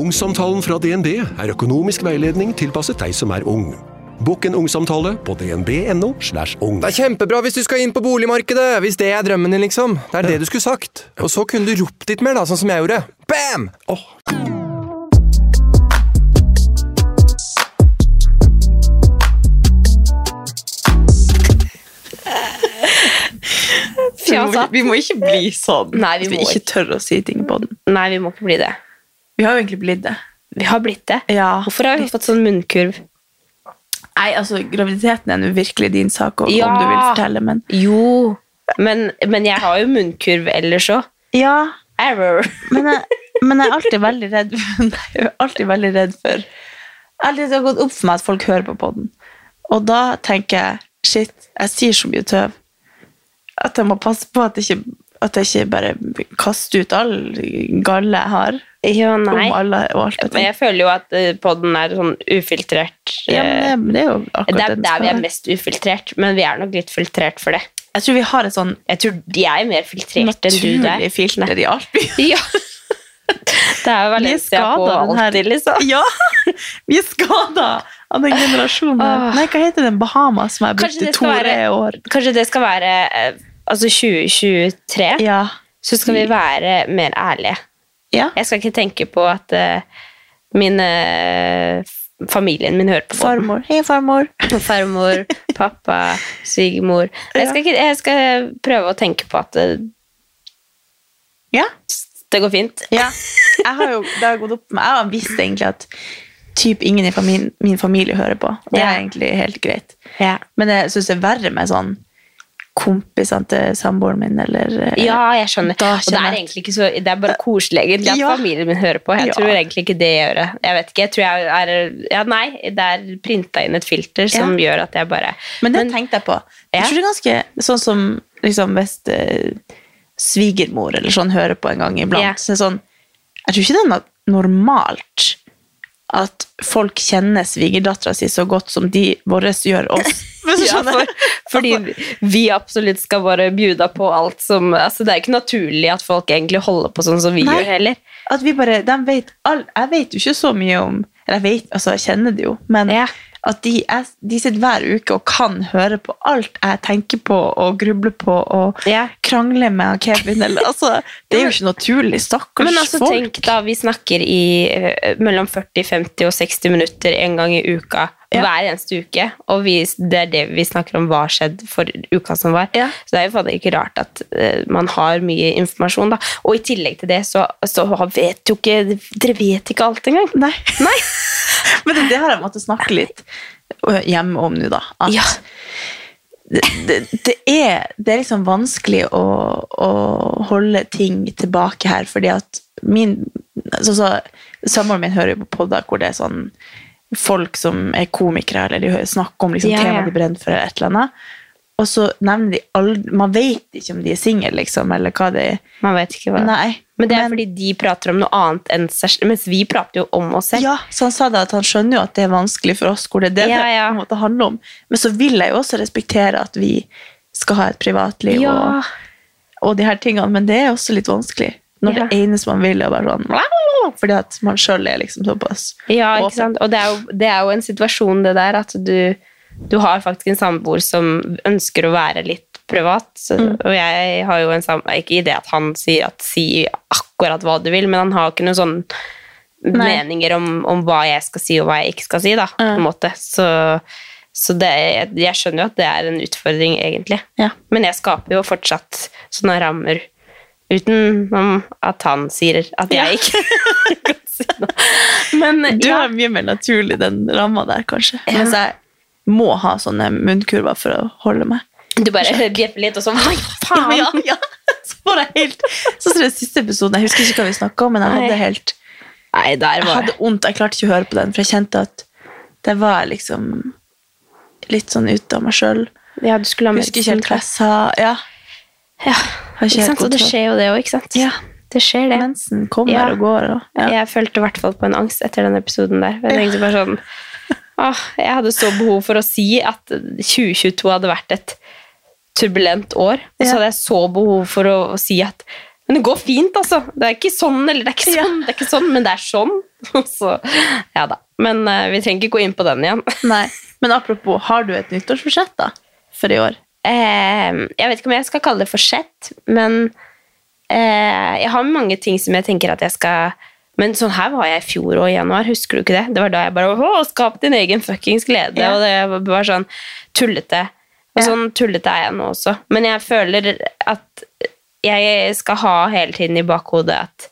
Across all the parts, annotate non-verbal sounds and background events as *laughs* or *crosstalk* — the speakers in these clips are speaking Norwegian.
Ungsamtalen fra DNB er økonomisk veiledning tilpasset deg som er ung. Bokk en ungsamtale på dnb.no. slash ung. Det er kjempebra hvis du skal inn på boligmarkedet, hvis det er drømmen din, liksom. Det er det du skulle sagt. Og så kunne du ropt litt mer, da, sånn som jeg gjorde. Bam! Oh. Vi må, vi må ikke bli sånn Nei, vi vi må ikke tør å si ting på den. Nei, vi må ikke bli det. Vi har jo egentlig blitt det. Vi har blitt det. Ja. Hvorfor har vi fått sånn munnkurv? Nei, altså, graviditeten er nå virkelig din sak, og, Ja. om du vil fortelle, men Jo, men, men jeg har jo munnkurv ellers òg. Ja, Error. men jeg, *laughs* men *laughs* jeg er alltid veldig redd for, Jeg er alltid veldig redd for Alltid det har gått opp for meg at folk hører på podden. Og da tenker jeg shit, jeg sier så mye tøv at jeg må passe på at det ikke, at jeg ikke bare kaster ut all galle jeg har Ja, nei. om alle. Men jeg føler jo at poden podden er sånn ufiltrert. ja, eh, men det, det er jo akkurat er det den der skal vi er mest ufiltrert, men vi er nok litt filtrert for det. Jeg tror vi har et sånn Jeg tror de er mer filtrert enn du der. naturlig filter i alt. *laughs* Ja. Det er Valencia på alltid, liksom. Ja! *laughs* Vi er skada av den generasjonen. Nei, hva heter den Bahamas som jeg brukte det to-tre år? Kanskje det skal være eh, altså 2023, Ja. så skal vi være mer ærlige. ja. Jeg skal ikke tenke på at uh, min eh, familien min hører på. Farmor. Hei, farmor. *laughs* Farmor, pappa, svigermor. Jeg, skal ikke- jeg skal prøve å tenke på at det, Ja. det går fint. ja. Jeg har jo, det har gått opp med. Jeg har visst egentlig at typ ingen i familien, min familie hører på. Det er egentlig helt greit. Ja. Men jeg syns det er verre med sånn kompisene til samboeren min, eller eh, Ja, jeg skjønner. Og det er egentlig ikke så Det er bare koselig egentlig at Ja. familien min hører på. Jeg Ja. tror egentlig ikke det gjør det. Jeg vet ikke, jeg tror jeg er Ja, nei, det er printa inn et filter som gjør at jeg bare Men det tenkte jeg på. Jeg tror det er ganske sånn som liksom, hvis eh, svigermor eller sånn hører på en gang iblant. Ja. Så er det sånn, jeg tror ikke det er normalt at folk kjenner svigerdattera si så godt som de våre gjør oss. *laughs* Ja, for, Fordi vi absolutt skal bare bjuda på alt som altså Det er ikke naturlig at folk egentlig holder på sånn som vi Nei. gjør heller. At vi bare, de vet all, Jeg vet jo ikke så mye om Eller jeg vet, altså jeg kjenner det jo, men Ja. At de, er, de sitter hver uke og kan høre på alt jeg tenker på og grubler på og yeah. krangler med Kevin. Eller, altså, det er jo ikke naturlig. Stakkars Men altså, folk. tenk da, vi snakker i uh, mellom 40, 50 og 60 minutter en gang i uka Ja. hver eneste uke, og vi, det er det vi snakker om hva har skjedd for uka som var. Ja. Så det er jo fader ikke rart at uh, man har mye informasjon, da. Og i tillegg til det, så, så vet jo ikke Dere vet ikke alt engang. Nei. *laughs* Men det, det har jeg måttet snakke litt øh, hjemme om nå, da. At Ja. det, det, det, er, det er liksom vanskelig å, å holde ting tilbake her, fordi at min så, så, Samboeren min hører jo på podder hvor det er sånn folk som er komikere, eller de snakker om liksom, ja. temaet de brenner for, eller et eller annet. Og så nevner de aldri Man vet ikke om de er single, liksom, eller hva de Man vet ikke hva Nei. Men det er men- fordi de prater om noe annet enn seg selv, mens vi prater jo om oss selv. Ja, så han sa da at han skjønner jo at det er vanskelig for oss, hvor det er det Ja, ja. det handler om. Men så vil jeg jo også respektere at vi skal ha et privatliv Ja. og, og de her tingene, men det er også litt vanskelig. Når Ja. det eneste man vil er bare sånn Fordi at man sjøl er liksom såpass Ja, ikke sant? Og det er, jo, det er jo en situasjon det der at du, du har faktisk en samboer som ønsker å være litt privat. Så, Mm. Og jeg har jo en samboer, ikke i det at han sier at si akkurat hva du vil, men han har ikke noen sånn meninger om, om hva jeg skal si og hva jeg ikke skal si, da, på en måte. Så, så det, jeg, jeg skjønner jo at det er en utfordring, egentlig. Ja. Men jeg skaper jo fortsatt sånne rammer uten om at han sier at jeg Ja. ikke *laughs* kan si noe. Men Du ja. er mye mer naturlig den ramma der, kanskje. Mens jeg må ha sånne munnkurver for å holde meg. Du bare *laughs* bjeffer litt, og så Nei, faen? ja, ja. *laughs* Så var jeg helt Så ser jeg siste episoden, jeg husker ikke hva vi snakka om, men jeg hadde helt Nei, der var Jeg hadde vondt, jeg klarte ikke å høre på den, for jeg kjente at det var liksom litt sånn ute av meg sjøl. Ja, du skulle ha Husker ikke helt hva jeg sa. Ja, Ja, ikke sant? Og det skjer jo det òg, ikke sant? Ja. Det skjer det. Mensen kommer Ja. og går. Og, ja. Jeg følte i hvert fall på en angst etter den episoden der. Jeg tenkte bare sånn åh, Jeg hadde så behov for å si at 2022 hadde vært et turbulent år. Og så hadde jeg så behov for å, å si at Men det går fint, altså. Det er ikke sånn, eller det er ikke sånn, det er ikke sånn, men det er sånn. *laughs* Så, ja da. Men uh, vi trenger ikke gå inn på den igjen. Nei. Men apropos, har du et nyttårsforsett da, for i år? Eh, jeg vet ikke om jeg skal kalle det forsett, men eh, jeg har mange ting som jeg tenker at jeg skal Men sånn her var jeg i fjor og i januar, husker du ikke det? Det var da jeg bare Å, skap din egen fuckings glede, Ja. og det var sånn tullete. Og sånn tullete er jeg nå også. Men jeg føler at jeg skal ha hele tiden i bakhodet at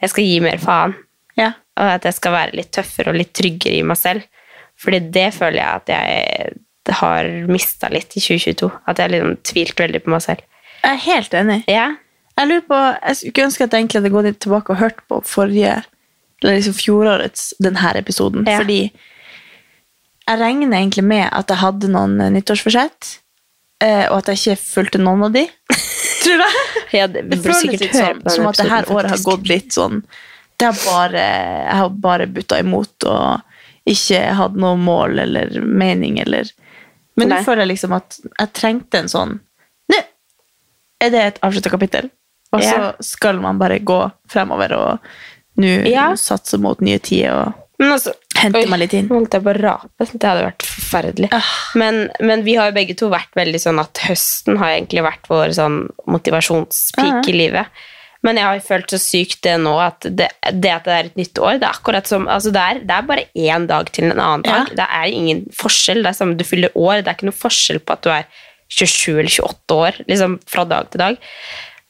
jeg skal gi mer faen. Ja. Og at jeg skal være litt tøffere og litt tryggere i meg selv. Fordi det føler jeg at jeg har mista litt i 2022. At jeg liksom tvilt veldig på meg selv. Jeg er helt enig. Ja, Jeg lurer på, jeg skulle ønske at jeg egentlig hadde gått litt tilbake og hørt på forrige, eller liksom fjorårets denne episoden. Ja. Fordi jeg regner egentlig med at jeg hadde noen eh, nyttårsforsett, eh, og at jeg ikke fulgte noen av de. *laughs* Tror jeg. ja det, Det føles litt sånn, som at det her året har gått litt sånn det har bare, Jeg har bare butta imot og ikke hatt noe mål eller mening eller Men nå føler jeg liksom at jeg trengte en sånn Nå er det et avslutta kapittel, og så skal man bare gå fremover og nå Ja. satse mot nye tider og altså, hente oi, meg litt inn. Holdt jeg på å rape. Det hadde vært forferdelig. Ah. Men, men vi har jo begge to vært veldig sånn at høsten har egentlig vært vår sånn motivasjonspeak ah. i livet. Men jeg har følt så sykt det nå at det, det at det er et nytt år, det er akkurat som altså det, er, det er bare én dag til en annen dag. Ja. Det er ingen forskjell. Det er som du fyller år. Det er ikke noe forskjell på at du er 27 eller 28 år liksom fra dag til dag.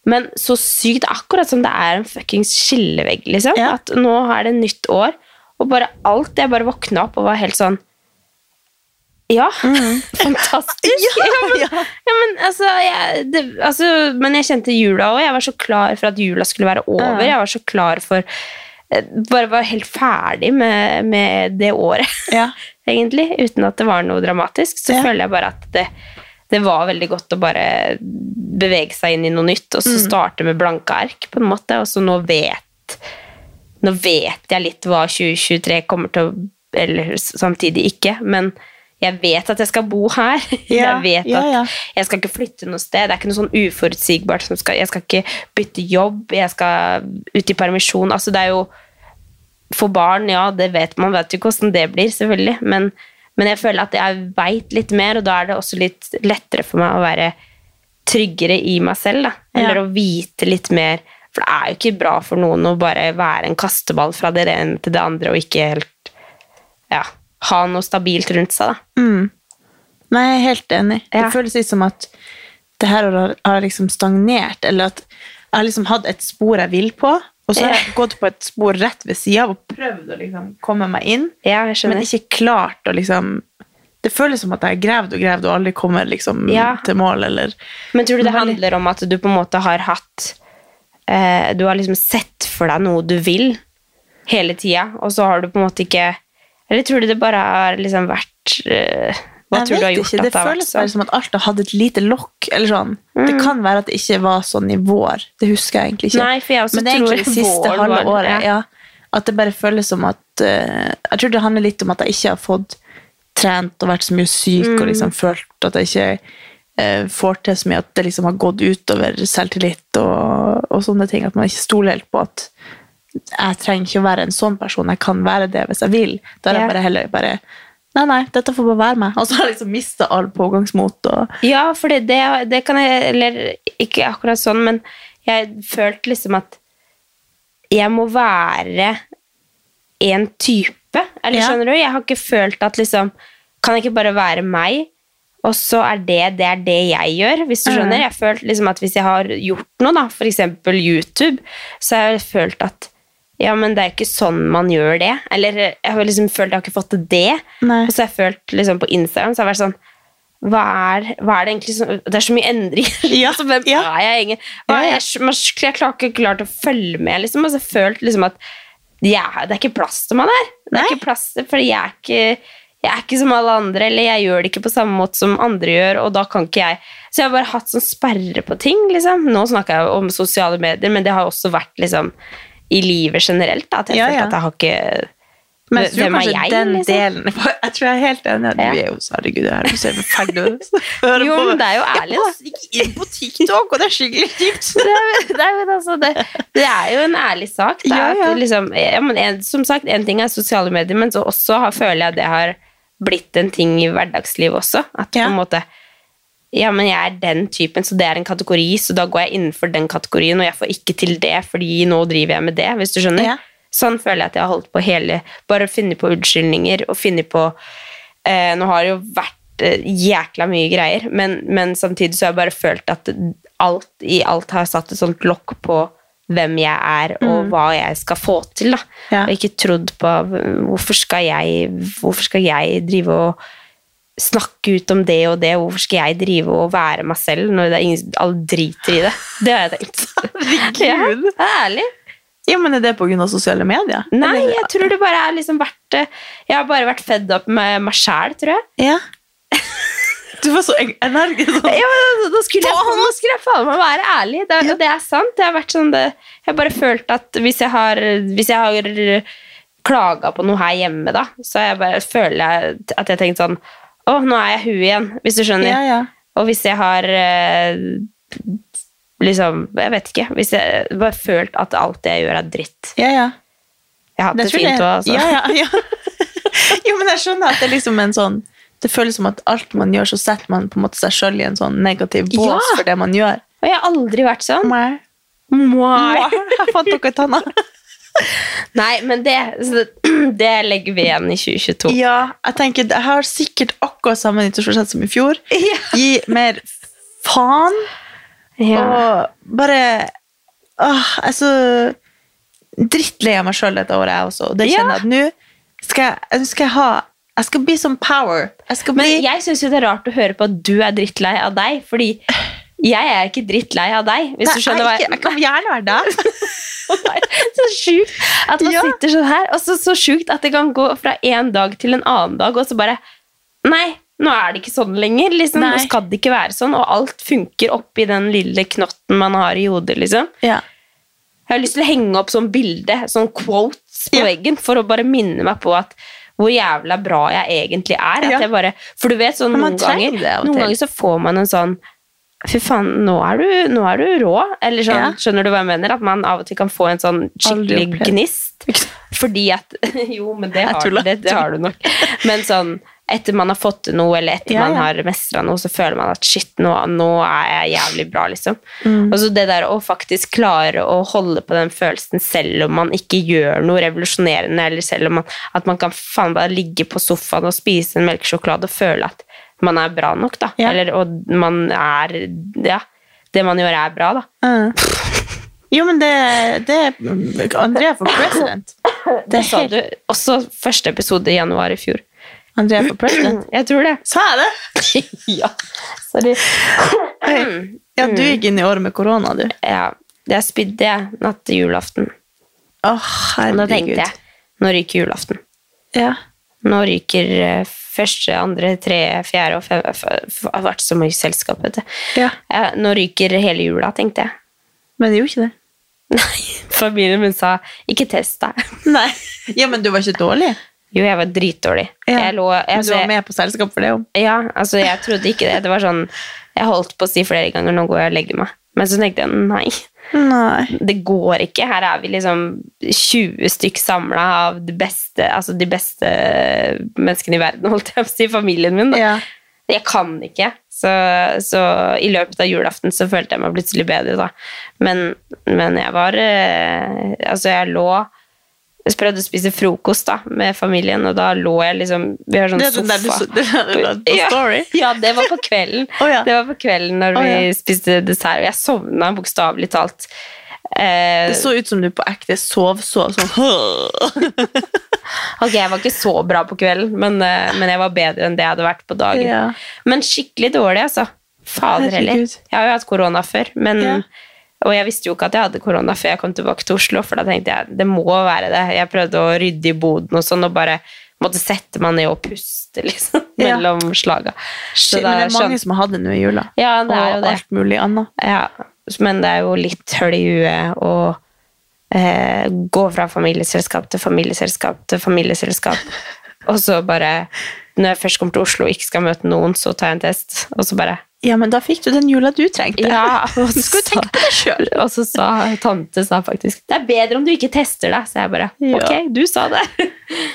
Men så sykt, det er akkurat som det er en fuckings skillevegg, liksom. Ja. At nå er det nytt år, og bare alt Jeg bare våkna opp og var helt sånn Ja, *laughs* fantastisk. ja, men, ja. ja, men altså, jeg, det, altså Men jeg kjente jula òg. Jeg var så klar for at jula skulle være over. Jeg var så klar for eh, Bare var helt ferdig med, med det året, Ja. *laughs* egentlig. Uten at det var noe dramatisk. Så føler jeg bare at det, det var veldig godt å bare bevege seg inn i noe nytt, og så starte med blanke ark, på en måte. Og så nå vet Nå vet jeg litt hva 2023 kommer til å Eller samtidig ikke, men jeg vet at jeg skal bo her. *laughs* Ja, jeg vet ja, at ja. jeg skal ikke flytte noe sted. Det er ikke noe sånn uforutsigbart. Som skal, jeg skal ikke bytte jobb, jeg skal ut i permisjon. Altså, det er jo For barn, ja, det vet man vet jo ikke hvordan det blir, selvfølgelig. Men, men jeg føler at jeg veit litt mer, og da er det også litt lettere for meg å være tryggere i meg selv. Da. Eller å vite litt mer. For det er jo ikke bra for noen å bare være en kasteball fra det ene til det andre, og ikke helt ja, ha noe stabilt rundt seg. Da. Nei, jeg er helt enig. Ja. Det føles litt som at det her har, har liksom stagnert, eller at jeg har liksom hatt et spor jeg vil på, og så har jeg gått på et spor rett ved sida av og prøvd å liksom komme meg inn, Ja, men ikke klart å liksom Det føles som at jeg har gravd og gravd og aldri kommer liksom Ja. til mål, eller Men tror du det handler om at du på en måte har hatt eh, Du har liksom sett for deg noe du vil hele tida, og så har du på en måte ikke Eller tror du det bare har liksom vært uh, Hva jeg tror du har gjort ikke. at Det det har vært føles bare som at alt har hatt et lite lokk. eller sånn. Det Mm. kan være at det ikke var sånn i vår. Det husker jeg egentlig ikke. Nei, for jeg også Men det er egentlig det siste vår halve året. ja. Ja. At det bare føles som at uh, Jeg tror det handler litt om at jeg ikke har fått trent og vært så mye syk Mm. og liksom følt at jeg ikke uh, får til så mye at det liksom har gått utover selvtillit og, og sånne ting. At man ikke stoler helt på at jeg trenger ikke å være en sånn person, jeg kan være det hvis jeg vil. Da har Ja. jeg bare heller bare Nei, nei, dette får bare være meg. Og så har jeg liksom mista all pågangsmot. og Ja, for det, det, det kan jeg Eller ikke akkurat sånn, men jeg følte liksom at jeg må være en type. Eller Ja. skjønner du? Jeg har ikke følt at liksom Kan jeg ikke bare være meg? Og så er det det er det jeg gjør, hvis du skjønner. Jeg har følt liksom at hvis jeg har gjort noe, da, f.eks. YouTube, så har jeg følt at ja, men det er ikke sånn man gjør det. Eller jeg har liksom følt jeg har ikke fått til det. Nei. Og så har jeg følt liksom på Instagram så har jeg vært sånn hva er, hva er det egentlig som Det er så mye endringer. *laughs* Ja, altså, hvem ja. er jeg egentlig? Hva er jeg, man, jeg klarer ikke klart å følge med, liksom. Og så har jeg følt liksom at ja, det er ikke plass til meg der. Det er Nei. ikke plass til, fordi jeg er ikke, jeg er ikke som alle andre, eller jeg gjør det ikke på samme måte som andre gjør, og da kan ikke jeg Så jeg har bare hatt sånn sperre på ting, liksom. Nå snakker jeg om sosiale medier, men det har også vært liksom i livet generelt, da, at jeg Ja, følte ja. at jeg har ikke Men jeg tror er kanskje jeg, den liksom? delen *laughs* Jeg tror jeg er helt enig. Ja. Du er jo herregud, det her du så forferdelig *laughs* Jo, men det er jo ærlig, da. Ikke inn på TikTok, og det er skikkelig kjipt. *laughs* det, er, det, er, jo- altså, det, det er jo en ærlig sak. Da, Ja, ja. At, Liksom, ja, en, som sagt, en ting er sosiale medier, men så også har, føler jeg det har blitt en ting i hverdagslivet også. At Ja. på en måte Ja, men jeg er den typen, så det er en kategori, så da går jeg innenfor den kategorien, og jeg får ikke til det, fordi nå driver jeg med det, hvis du skjønner. Ja. Sånn føler jeg at jeg har holdt på hele Bare funnet på unnskyldninger og funnet på eh, Nå har det jo vært eh, jækla mye greier, men, men samtidig så har jeg bare følt at alt i alt har satt et sånt lokk på hvem jeg er, og hva jeg skal få til. da. Ja. Og ikke trodd på hvorfor skal jeg Hvorfor skal jeg drive og snakke ut om det og det, hvorfor skal jeg drive og være meg selv når det er ingen, alle driter i det? Det har jeg tenkt. *laughs* Herregud. Ja, ærlig. Ja, men er det av sosiale medier? Nei, Eller- jeg tror det bare er liksom vært Jeg har bare vært fedd opp med meg sjæl, tror jeg. Ja. *laughs* Du var så energisk. Sånn. *laughs* Ja, men da- skulle jeg, nå skulle jeg faen meg være ærlig. Det, ja. det er sant. Jeg har sånn det, Jeg har bare følt at hvis jeg har, hvis jeg har klaga på noe her hjemme, da, så jeg bare føler jeg at jeg tenkte sånn Å, nå er jeg hun igjen, hvis du skjønner. Ja, ja. Og hvis jeg har eh, liksom Jeg vet ikke. Hvis jeg bare følt at alt det jeg gjør, er dritt. Ja, ja. Jeg har hatt det, det fint òg, altså. Ja, ja, ja. *laughs* jo, men jeg skjønner at det er liksom en sånn Det føles som at alt man gjør, så setter man på en måte seg sjøl i en sånn negativ bås Ja. for det man gjør. Og jeg har aldri vært sånn. Nei. Nei. Jeg fant dere tanna. *laughs* Nei, men det, det legger vi igjen i 2022. Ja, jeg tenker jeg har sikkert akkurat samme nyttårsforsett som i fjor. Gi mer faen. Ja. Og bare Åh, jeg er så drittlei av meg sjøl dette året, jeg også. Og det kjenner jeg at nå skal jeg, nå skal jeg ha Jeg skal bli som power. Jeg bli Men jeg syns jo det er rart å høre på at du er drittlei av deg, fordi jeg er ikke drittlei av deg, hvis Nei, du skjønner hva jeg, jeg kan gjerne være det. Så sjukt at man Ja. sitter sånn her, og så, så sjukt at det kan gå fra en dag til en annen dag, og så bare Nei, nå er det ikke sånn lenger. Liksom. Nå skal det ikke være sånn, og alt funker oppi den lille knotten man har i hodet. liksom. Ja. Jeg har lyst til å henge opp sånn bilde, sånn quotes på Ja. veggen, for å bare minne meg på at hvor jævla bra jeg egentlig er. Ja. jeg bare, for du vet, sånn, noen, ganger, noen ganger så får man en sånn Fy faen, nå er du, nå er du rå. Eller sånn, Ja. skjønner du hva jeg mener? At man av og til kan få en sånn skikkelig gnist. Fordi at *laughs* Jo, men det har, tuller. det, det har du nok. Men sånn etter man har fått til noe, eller etter Ja, man har mestra noe, så føler man at shit, nå, nå er jeg jævlig bra, liksom. Mm. Og så det der å faktisk klare å holde på den følelsen selv om man ikke gjør noe revolusjonerende, eller selv om man, at man kan faen bare ligge på sofaen og spise en melkesjokolade og føle at man er bra nok, da. Ja. Eller og man er Ja. Det man gjør, er bra, da. Uh. Jo, men det, det Andrea for president. *laughs* Det sa du også første episode i januar i fjor. Andrea for president. *clears throat* Jeg tror det. Sa jeg det? *laughs* ja. Sorry. *clears throat* Ja, du gikk inn i året med korona, du. Ja. Det spydde, jeg, natt til julaften. Å, oh, herregud. da tenkte jeg nå ryker julaften. Ja. Nå ryker eh, første, andre, tre, fjerde og fem Det har vært så mye selskap, vet du. Ja. Ja, nå ryker hele jula, tenkte jeg. Men det gjorde ikke det. *laughs* Nei, familien min sa 'ikke test deg'. *laughs* Nei. Ja, men du var ikke dårlig? Jo, jeg var dritdårlig. Ja. Jeg lå, jeg, Men du var med på selskap for det òg? Ja, altså jeg trodde ikke det. Det var sånn Jeg holdt på å si flere ganger 'nå går jeg og legger meg'. Men så tenkte jeg nei, Nei. det går ikke. Her er vi liksom 20 stykk samla av de beste, altså de beste menneskene i verden, holdt jeg på å si, familien min. Ja. Jeg kan ikke. Så, så i løpet av julaften så følte jeg meg plutselig bedre, da. Men, men jeg var eh, Altså, jeg lå prøvde å spise frokost da, med familien, og da lå jeg liksom Vi har sånn Det sofa. *laughs* det der på Ja. story? Ja, det var på kvelden. *laughs* oh, ja. Det var på kvelden når Å, vi spiste dessert, og jeg sovna bokstavelig talt. Eh, Det så ut som du på ekte sov så sånn *laughs* Ok, jeg var ikke så bra på kvelden, men, eh, men jeg var bedre enn det jeg hadde vært på dagen. Ja. Men skikkelig dårlig, altså. Fader heller. Jeg har jo hatt korona før, men, Ja. Og jeg visste jo ikke at jeg hadde korona før jeg kom tilbake til Oslo, for da tenkte jeg det må være det. Jeg prøvde å rydde i boden og sånn, og bare måtte sette meg ned og puste, *laughs* liksom, Ja. mellom slaga. Shit, men det er mange som har hatt det nå i jula. Ja, det er jo og det. alt mulig annet. Ja, men det er jo litt høl i huet å eh, gå fra familieselskap til familieselskap til familieselskap, *laughs* og så bare Når jeg først kommer til Oslo og ikke skal møte noen, så tar jeg en test, og så bare Ja, men da fikk du den jula du trengte. Ja, *laughs* og Du skulle så- tenke på det sjøl. Og så sa tante sa faktisk Det er bedre om du ikke tester deg. Så jeg bare Ja. Ok, du sa det.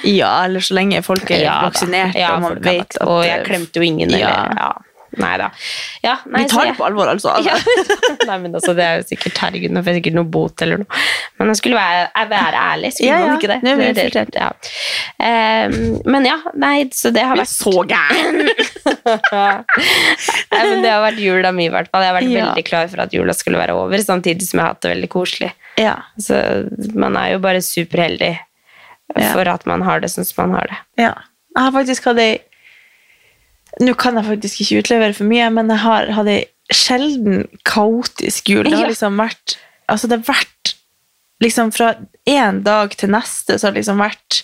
Ja, eller så lenge folk er Ja vaksinert Ja, og man vet at Og jeg klemte jo ingen, Eller, Ja. Eller ja. Nei da. Vi tar det på alvor, altså. Ja. *laughs* Nei, men altså, det er jo sikkert herregud, nå får jeg sikkert noe bot eller noe. Men jeg skulle være, jeg være ærlig, skulle Ja, ja. man ikke det? Nei, men, det, det ja. Um, men ja, nei, så det har vært Så gæren! *laughs* Nei, men det har vært jula mi, i hvert fall. Jeg har vært veldig klar for at jula skulle være over, samtidig som jeg har hatt det veldig koselig. Ja. Så man er jo bare superheldig for at man har det sånn som man har det. ja. Jeg har faktisk hatt ei Nå kan jeg faktisk ikke utlevere for mye, men jeg har hatt ei sjelden kaotisk jul. Det har liksom vært Altså, det har vært liksom fra én dag til neste, så har det liksom vært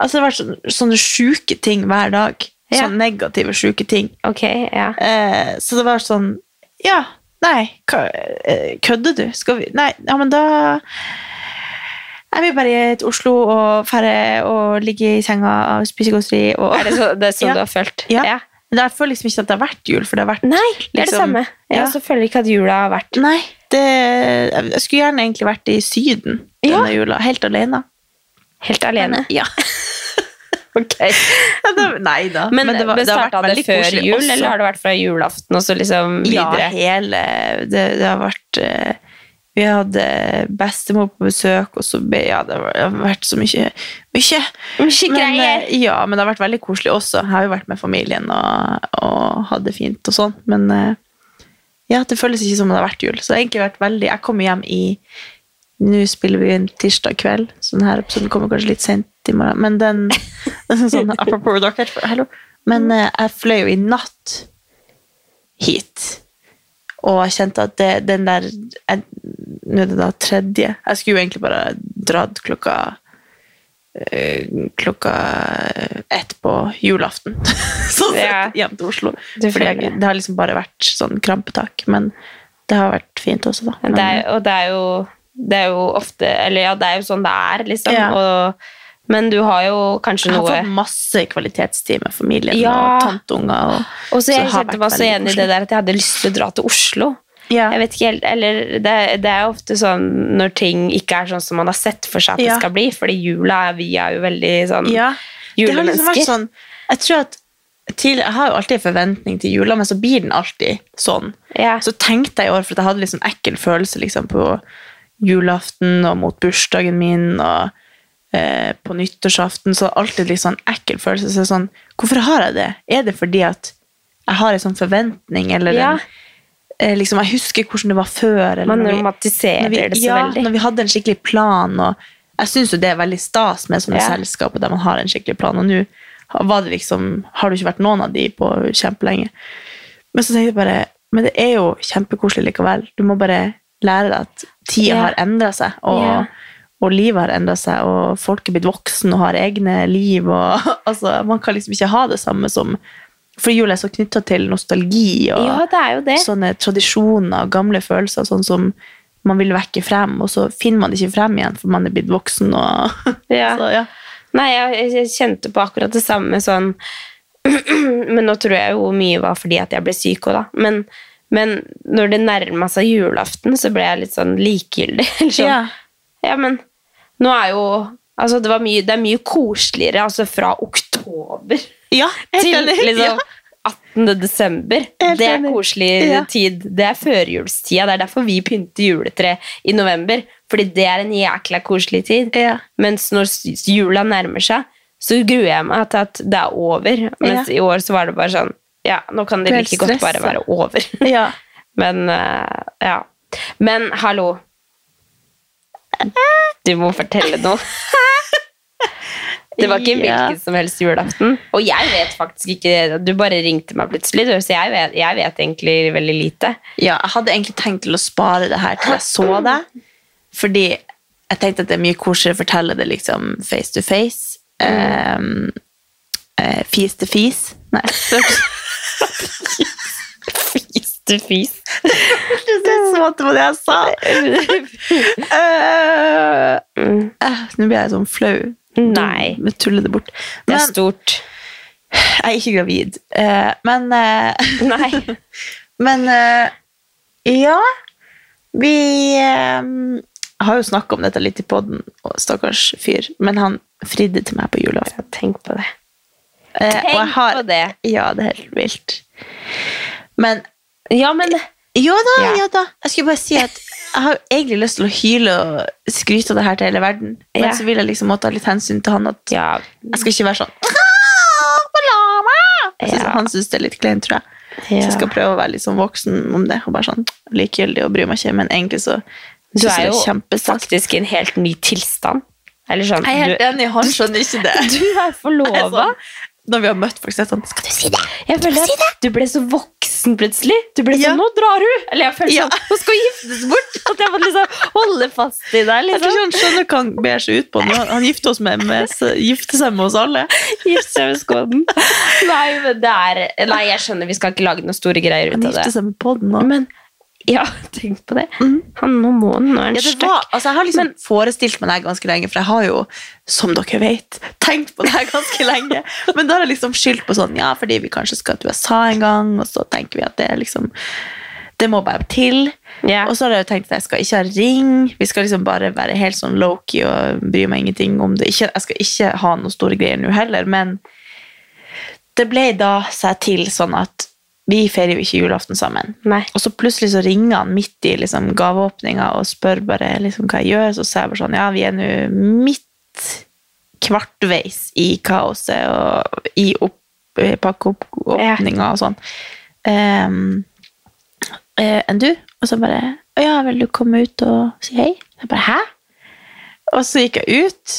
Altså, det har vært sånne, sånne sjuke ting hver dag. Ja. Sånne negative, sjuke ting. Ok, ja. Eh, så det var sånn Ja, nei, eh, kødder du? Skal vi Nei, ja, men da er vi bare til Oslo og fære og ligge i senga og spise godteri og Er det, så, det er sånn Ja. du har følt? Ja. Men jeg føler liksom ikke at det har vært jul, for det har vært Nei, det er det liksom- samme. Jeg ja. også føler ikke at jula har vært Nei, det, jeg skulle gjerne egentlig vært i Syden Ja. denne jula, helt alene. helt alene. Ja. *laughs* Ok. Ja, det- Nei da. Men, det, var, men det har starta det veldig før jul, også. eller har det vært fra julaften og så liksom Ja, hele det, det har vært eh, Vi hadde bestemor på besøk, og så ble Ja, det har vært så mye Mye! Mye greier. Men, ja, men det har vært veldig koselig også. Jeg har jo vært med familien og, og hatt det fint og sånn, men eh, ja, det føles ikke som det har vært jul. Så det har egentlig vært veldig Jeg kommer hjem i Nå spiller vi inn tirsdag kveld, så denne episoden kommer kanskje litt sent i morgen. Men den *laughs* sånn, Apropos dere, hello. Men eh, jeg fløy jo i natt hit. Og jeg kjente at det, den der jeg- Nå er det da tredje. Jeg skulle jo egentlig bare dratt klokka eh, Klokka ett på julaften. *laughs* så Ja. hjem til Oslo. Fordi jeg, det. har liksom bare vært sånn krampetak. Men det har vært fint også, da. Det er, og det er jo det er jo ofte Eller ja, det er jo sånn det er, liksom. Ja. Og, men du har jo kanskje noe jeg har noe fått masse kvalitetstid med familien Ja. og tanteunger. Og, Og så jeg det har kjente meg så enig i det der at jeg hadde lyst til å dra til Oslo. Ja. Jeg vet ikke helt, eller det, det er ofte sånn når ting ikke er sånn som man har sett for seg at Ja. det skal bli, fordi jula er vi er jo veldig sånn Ja, julemennesker. liksom sånn Jeg tror at til, jeg har jo alltid en forventning til jula, men så blir den alltid sånn. Ja. Så tenkte jeg i år, for jeg hadde liksom ekkel følelse liksom på julaften og mot bursdagen min og eh, på nyttårsaften, så alltid litt sånn ekkel følelse. Så sånn, hvorfor har jeg det? Er det fordi at jeg har en sånn forventning, eller Ja. en, liksom, jeg husker hvordan det var før. Eller Man romantiserer vi, det så ja, veldig. når vi hadde en skikkelig plan, og jeg syns jo det er veldig stas med sånne Ja. selskaper der man har en skikkelig plan, og nå var det liksom, har det ikke vært noen av de på kjempelenge. Men så tenkte jeg bare, men det er jo kjempekoselig likevel. Du må bare lære deg at tida Ja. har endret seg, og, Ja. og livet har endret seg, og folk er blitt voksen og har egne liv, og *laughs* altså, man kan liksom ikke ha det samme som, for jul er så knyttet til nostalgi, og Ja, det er jo det. sånne tradisjoner og gamle følelser, sånn som man vil vekke frem, og så finner man det ikke frem igjen, for man er blitt voksen, og *laughs* Ja. så, ja. Nei, jeg, jeg kjente på akkurat det samme sånn *clears throat* Men nå tror jeg jo mye var fordi at jeg ble syk òg, da. Men, men når det nærma seg julaften, så ble jeg litt sånn likegyldig. *laughs* Eller sånn, Ja. ja, men nå er jo Altså, det, var mye, det er mye koseligere altså fra oktober Ja, helt til enig. liksom 18. desember. Helt det er koselig Ja. tid. Det er førjulstida. Det er derfor vi pynter juletre i november. Fordi det er en jækla koselig tid. Ja. Mens når jula nærmer seg, så gruer jeg meg til at det er over. Mens i år så var det bare sånn Ja, nå kan det like godt bare være over. *laughs* Ja. Men eh, ja. Men hallo. Du må fortelle noe. *laughs* *laughs* Det var ikke Ja. hvilken som helst julaften. Og jeg vet faktisk ikke Du bare ringte meg plutselig, så jeg vet, jeg vet egentlig veldig lite. Ja, jeg hadde egentlig tenkt til å spare det her til jeg så det. Fordi jeg tenkte at det er mye koseligere å fortelle det liksom face to face. Um, eh, fis til fis. Nei. *laughs* Fis til fis. Det som at det var det jeg sa. Uh, *laughs* uh, Nå blir jeg sånn flau. Nei. Jeg tuller det bort. Det er stort. jeg er ikke gravid. uh, men uh, Nei. *laughs* Men uh, ja Vi har jo snakka om dette litt i poden, stakkars fyr, men han fridde til meg på julaften. Tenk på det. Tenk har- på det. Ja, det er helt vilt. Men Ja, men Jo da, Ja. ja da. Jeg skulle bare si at jeg har egentlig lyst til å hyle og skryte av det her til hele verden, men Ja. så vil jeg liksom måtte ha litt hensyn til han at Ja. jeg skal ikke være sånn Jeg synes. Han syns det er litt kleint, tror jeg. Så jeg skal prøve å være litt sånn voksen om det, og bare sånn likegyldig og bry meg ikke, men egentlig så Du synes er jeg jo det kjempestas. faktisk i en helt ny tilstand. Eller sånn Jeg er helt enig, han skjønner ikke det. *laughs* du er forlova. Sånn, når vi har møtt folk, så er det sånn Skal du si det? Jeg føler at du ble så voksen plutselig. Du ble Ja. sånn 'Nå drar du!' Eller jeg føler Ja. sånn 'Nå skal hun giftes bort!' At jeg må liksom holde fast i deg. Jeg tror liksom. ikke han skjønner hva han ber seg ut på. nå. Han gifter, oss med, med, gifter seg med oss alle. Gifter seg med skåden. Nei, men det er Nei, jeg skjønner, vi skal ikke lage noen store greier ut av det. Han gifter seg med podden nå. Men *laughs* ja, tenk på det. Han, nå må han, nå er han Ja, var, altså jeg har liksom forestilt meg det her ganske lenge, for jeg har jo, som dere vet, tenkt på det her ganske lenge. Men da har jeg liksom skyldt på sånn, ja, fordi vi kanskje skal til USA en gang, og så tenker vi at det er liksom det må bare til. Yeah. Og så har jeg jo tenkt at jeg skal ikke ha ring. Vi skal liksom bare være helt sånn low-key og bry meg ingenting om det. Ikke, jeg skal ikke ha noen store greier nå heller, men det ble da seg til sånn at vi feirer jo ikke julaften sammen. Nei. Og så plutselig så ringer han midt i liksom, gaveåpninga og spør bare liksom, hva jeg gjør. Så sa jeg bare sånn Ja, vi er nå midt kvartveis i kaoset og i eh, pakkeoppåpninga og sånn. Um, enn du? Og så bare Å ja, vil du komme ut og si hei? Jeg bare Hæ? Og så gikk jeg ut,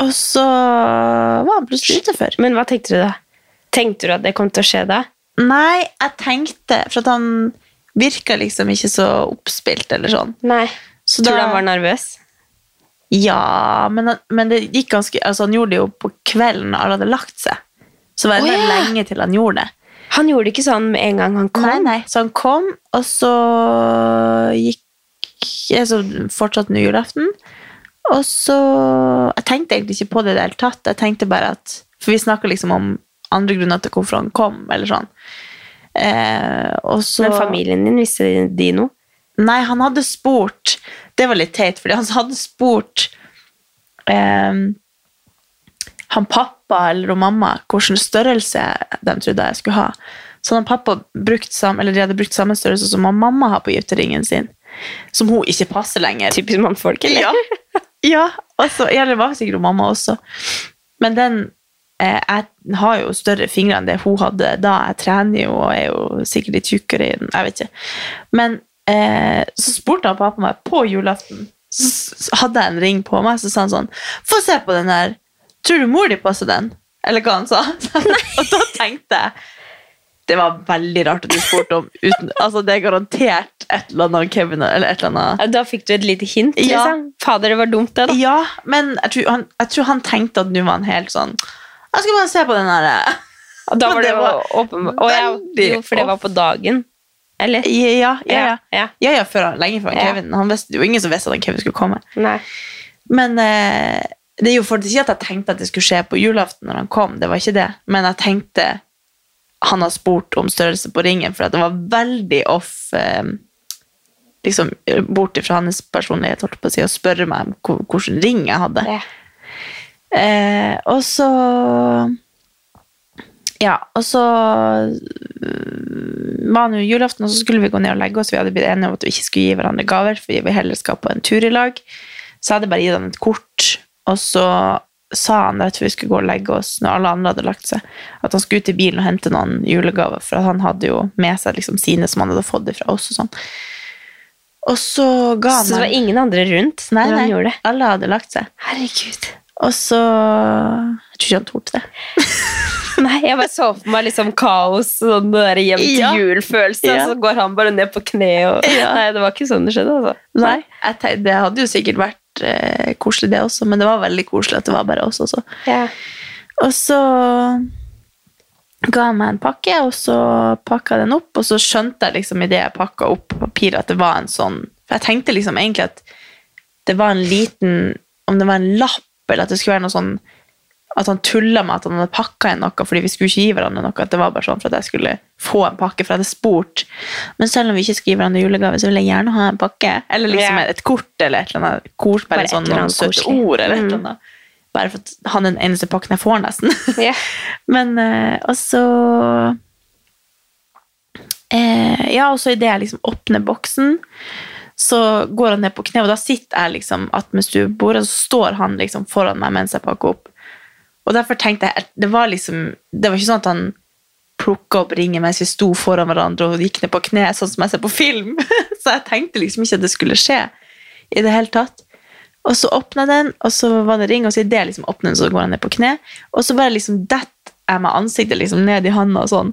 og så var han plutselig utenfor. Men hva tenkte du da? Tenkte du at det kom til å skje da? Nei, jeg tenkte For at han virka liksom ikke så oppspilt eller sånn. Nei. Så Tror du da- han var nervøs? Ja, men, men det gikk ganske Altså, han gjorde det jo på kvelden når alle hadde lagt seg. Så var det oh, ja. lenge til han gjorde det. Han gjorde det ikke sånn med en gang han kom. Nei, nei. Så han kom, og så gikk altså så fortsatte nå julaften. Og så Jeg tenkte egentlig ikke på det i det hele tatt. Jeg tenkte bare at For vi snakka liksom om andre grunner til hvorfor han kom, eller sånn. Eh, og så Men familien din, visste de- noe? Nei, han hadde spurt Det var litt teit, fordi han *laughs* hadde spurt eh, han pappa eller hun mamma hvilken størrelse de trodde jeg skulle ha. Så han pappa brukt sam, eller de hadde brukt samme størrelse som han mamma har på gifteringen sin. Som hun ikke passer lenger. Typisk mannfolk, eller? Ja. ja, altså, ja, det var sikkert mamma også. Men den Jeg har jo større fingre enn det hun hadde da. Jeg trener jo og er jo sikkert litt tjukkere i den. Jeg vet ikke. Men eh, så spurte han pappa meg på julaften. Så hadde jeg en ring på meg, så sa han sånn Få se på den her! Tror du mor di passer den? Eller hva han sa. *laughs* og da tenkte jeg det var veldig rart at du spurte om uten, altså Det er garantert et eller annet Kevin eller et eller annet Da fikk du et lite hint. liksom. Ja. Fader, det var dumt, det, da. Ja, men jeg tror han, jeg tror han tenkte at nå var han helt sånn Jeg skal bare se på den her. Da *laughs* var det, det var åpenbart. Og jeg, jo, for det var på dagen. Eller? Ja, ja, ja. ja. Ja, før, lenge før. Kevin. Han visste, det var ingen som visste at Kevin skulle komme. Nei. Men eh, det er jo for ikke at jeg tenkte at det skulle skje på julaften når han kom. Det var ikke det. Men jeg tenkte han har spurt om størrelse på ringen, for det var veldig off eh, liksom Bort ifra hans personlighet, holdt på å si, å spørre meg om hvilken ring jeg hadde. Ja. Eh, og så Ja, og så øh, var jo julaften, og så skulle vi gå ned og legge oss. Vi hadde blitt enige om at vi ikke skulle gi hverandre gaver, fordi vi heller skal på en tur i lag. Så jeg hadde bare gitt han et kort, og så sa han rett før vi skulle gå og legge oss, når alle andre hadde lagt seg, at han skulle ut i bilen og hente noen julegaver, for han hadde jo med seg liksom sine som han hadde fått fra oss og sånn. Og så ga han Så det var ingen andre rundt Nei, nei, alle hadde lagt seg. Herregud. Og så Jeg tror ikke han torde det. *laughs* Nei, jeg bare så for meg liksom kaos, sånn der hjem til Ja. jul-følelse, Ja. og så går han bare ned på kne og Ja. *laughs* Nei, det var ikke sånn det skjedde, altså. Nei, jeg tenkte, Det hadde jo sikkert vært eh, koselig, det også, men det var veldig koselig at det var bare oss også. Ja. Og så ga han meg en pakke, og så pakka den opp, og så skjønte jeg liksom idet jeg pakka opp papiret, at det var en sånn For jeg tenkte liksom egentlig at det var en liten Om det var en lapp, eller at det skulle være noe sånn At han tulla med at han hadde pakka inn noe fordi vi skulle ikke gi hverandre noe. At det var bare sånn for at jeg skulle få en pakke, for jeg hadde spurt. Men selv om vi ikke skal gi hverandre julegave, så vil jeg gjerne ha en pakke. Eller liksom et kort eller et eller annet. Kort, bare, Bare sånn eller noen søte ord eller et eller Mm. annet. Bare for at han er den eneste pakken jeg får, nesten. *laughs* Yeah. Men eh, og så eh, Ja, og så idet jeg liksom åpner boksen, så går han ned på kne, og da sitter jeg liksom attmed stuebordet, og så står han liksom foran meg mens jeg pakker opp. Og derfor tenkte jeg Det var liksom Det var ikke sånn at han plukka opp ringen mens vi sto foran hverandre og gikk ned på kne, sånn som jeg ser på film. *laughs* så jeg tenkte liksom ikke at det skulle skje i det hele tatt. Og så åpna den, og så var det ring, og så idet jeg liksom åpner den, så går han ned på kne. Og så bare liksom detter jeg med ansiktet liksom ned i handa og sånn.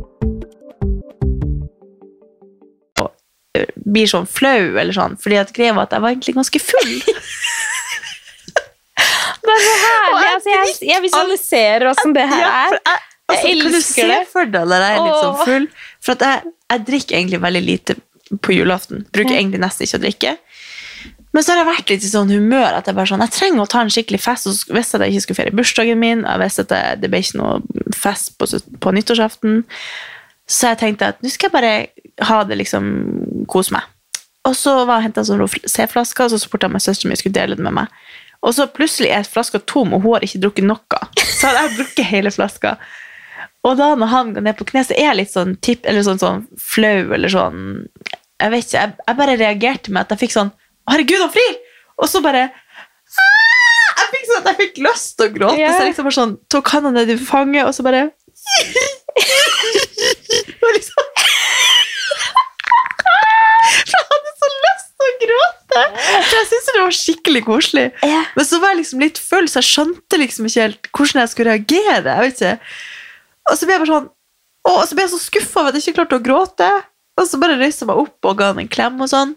Blir sånn flau, eller sånn, fordi at greia var at jeg var egentlig ganske full. *laughs* Det er så herlig. Altså, jeg, jeg visualiserer åssen det her er. jeg, altså, Jeg kan du elsker se det. for deg når jeg er litt sånn full? For jeg, jeg drikker egentlig veldig lite på julaften. Bruker egentlig nesten ikke å drikke. Men så har jeg vært litt i sånn humør at jeg bare sånn, jeg trenger å ta en skikkelig fest. Og så visste jeg at jeg ikke skulle feire bursdagen min, jeg visste at det, det ble ikke noe fest på, på nyttårsaften. Så jeg tenkte at nå skal jeg bare ha det liksom, kose meg. Og så var jeg hentet en sånn C-flaske, og så spurte jeg meg søsteren min skulle dele den med meg. Og så plutselig er flaska tom, og hun har ikke drukket noe. Så hadde jeg drukket hele flaska. Og da når han går ned på kne, så er jeg litt sånn, tipp, eller sånn, sånn flau, eller sånn Jeg vet ikke, jeg, jeg bare reagerte med at jeg fikk sånn Herregud, han frir! Og så bare Aah! Jeg fikk sånn at jeg fikk lyst til å gråte, yeah. så jeg liksom bare sånn, tok handa ned i fanget, og så bare *laughs* Det var liksom For jeg hadde så lyst til gråte! For jeg syntes det var skikkelig koselig. Men så var jeg liksom litt full, så jeg skjønte liksom ikke helt hvordan jeg skulle reagere. jeg vet ikke. Og så ble jeg bare sånn og så ble jeg så skuffa over at jeg ikke klarte å gråte. Og så bare reiste jeg meg opp og ga han en klem og sånn.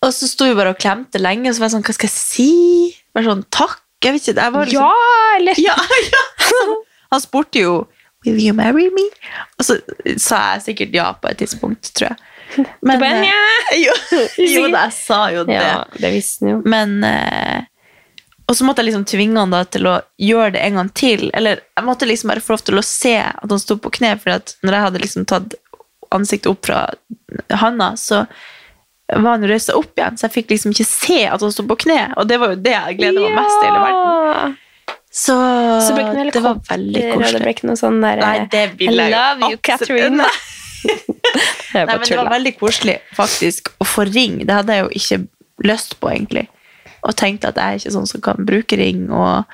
Og så sto vi bare og klemte lenge, og så var jeg sånn Hva skal jeg si? Bare sånn takk? Jeg vet ikke. Jeg var liksom, Ja, eller ja, *laughs* ja. Han spurte jo Will you marry me? Og så sa jeg sikkert ja på et tidspunkt, tror jeg. Men, bare, eh, jo, *laughs* jo da, jeg sa jo det. Ja, det visste han jo. Men eh, Og så måtte jeg liksom tvinge han da til å gjøre det en gang til. Eller jeg måtte liksom bare få lov til å se at han sto på kne, for at når jeg hadde liksom tatt ansiktet opp fra handa, så var han reist seg opp igjen, så jeg fikk liksom ikke se at han sto på kne. Og det var jo det jeg gleda meg mest til i hele verden. Så, Så det det var veldig koselig. Det ble ikke noe sånn der Nei, det vil I jeg love you, absolutt- Catherine. *laughs* *laughs* Nei. Men det var veldig koselig faktisk å få ring. Det hadde jeg jo ikke lyst på, egentlig. Og tenkte at jeg er ikke sånn som kan bruke ring, og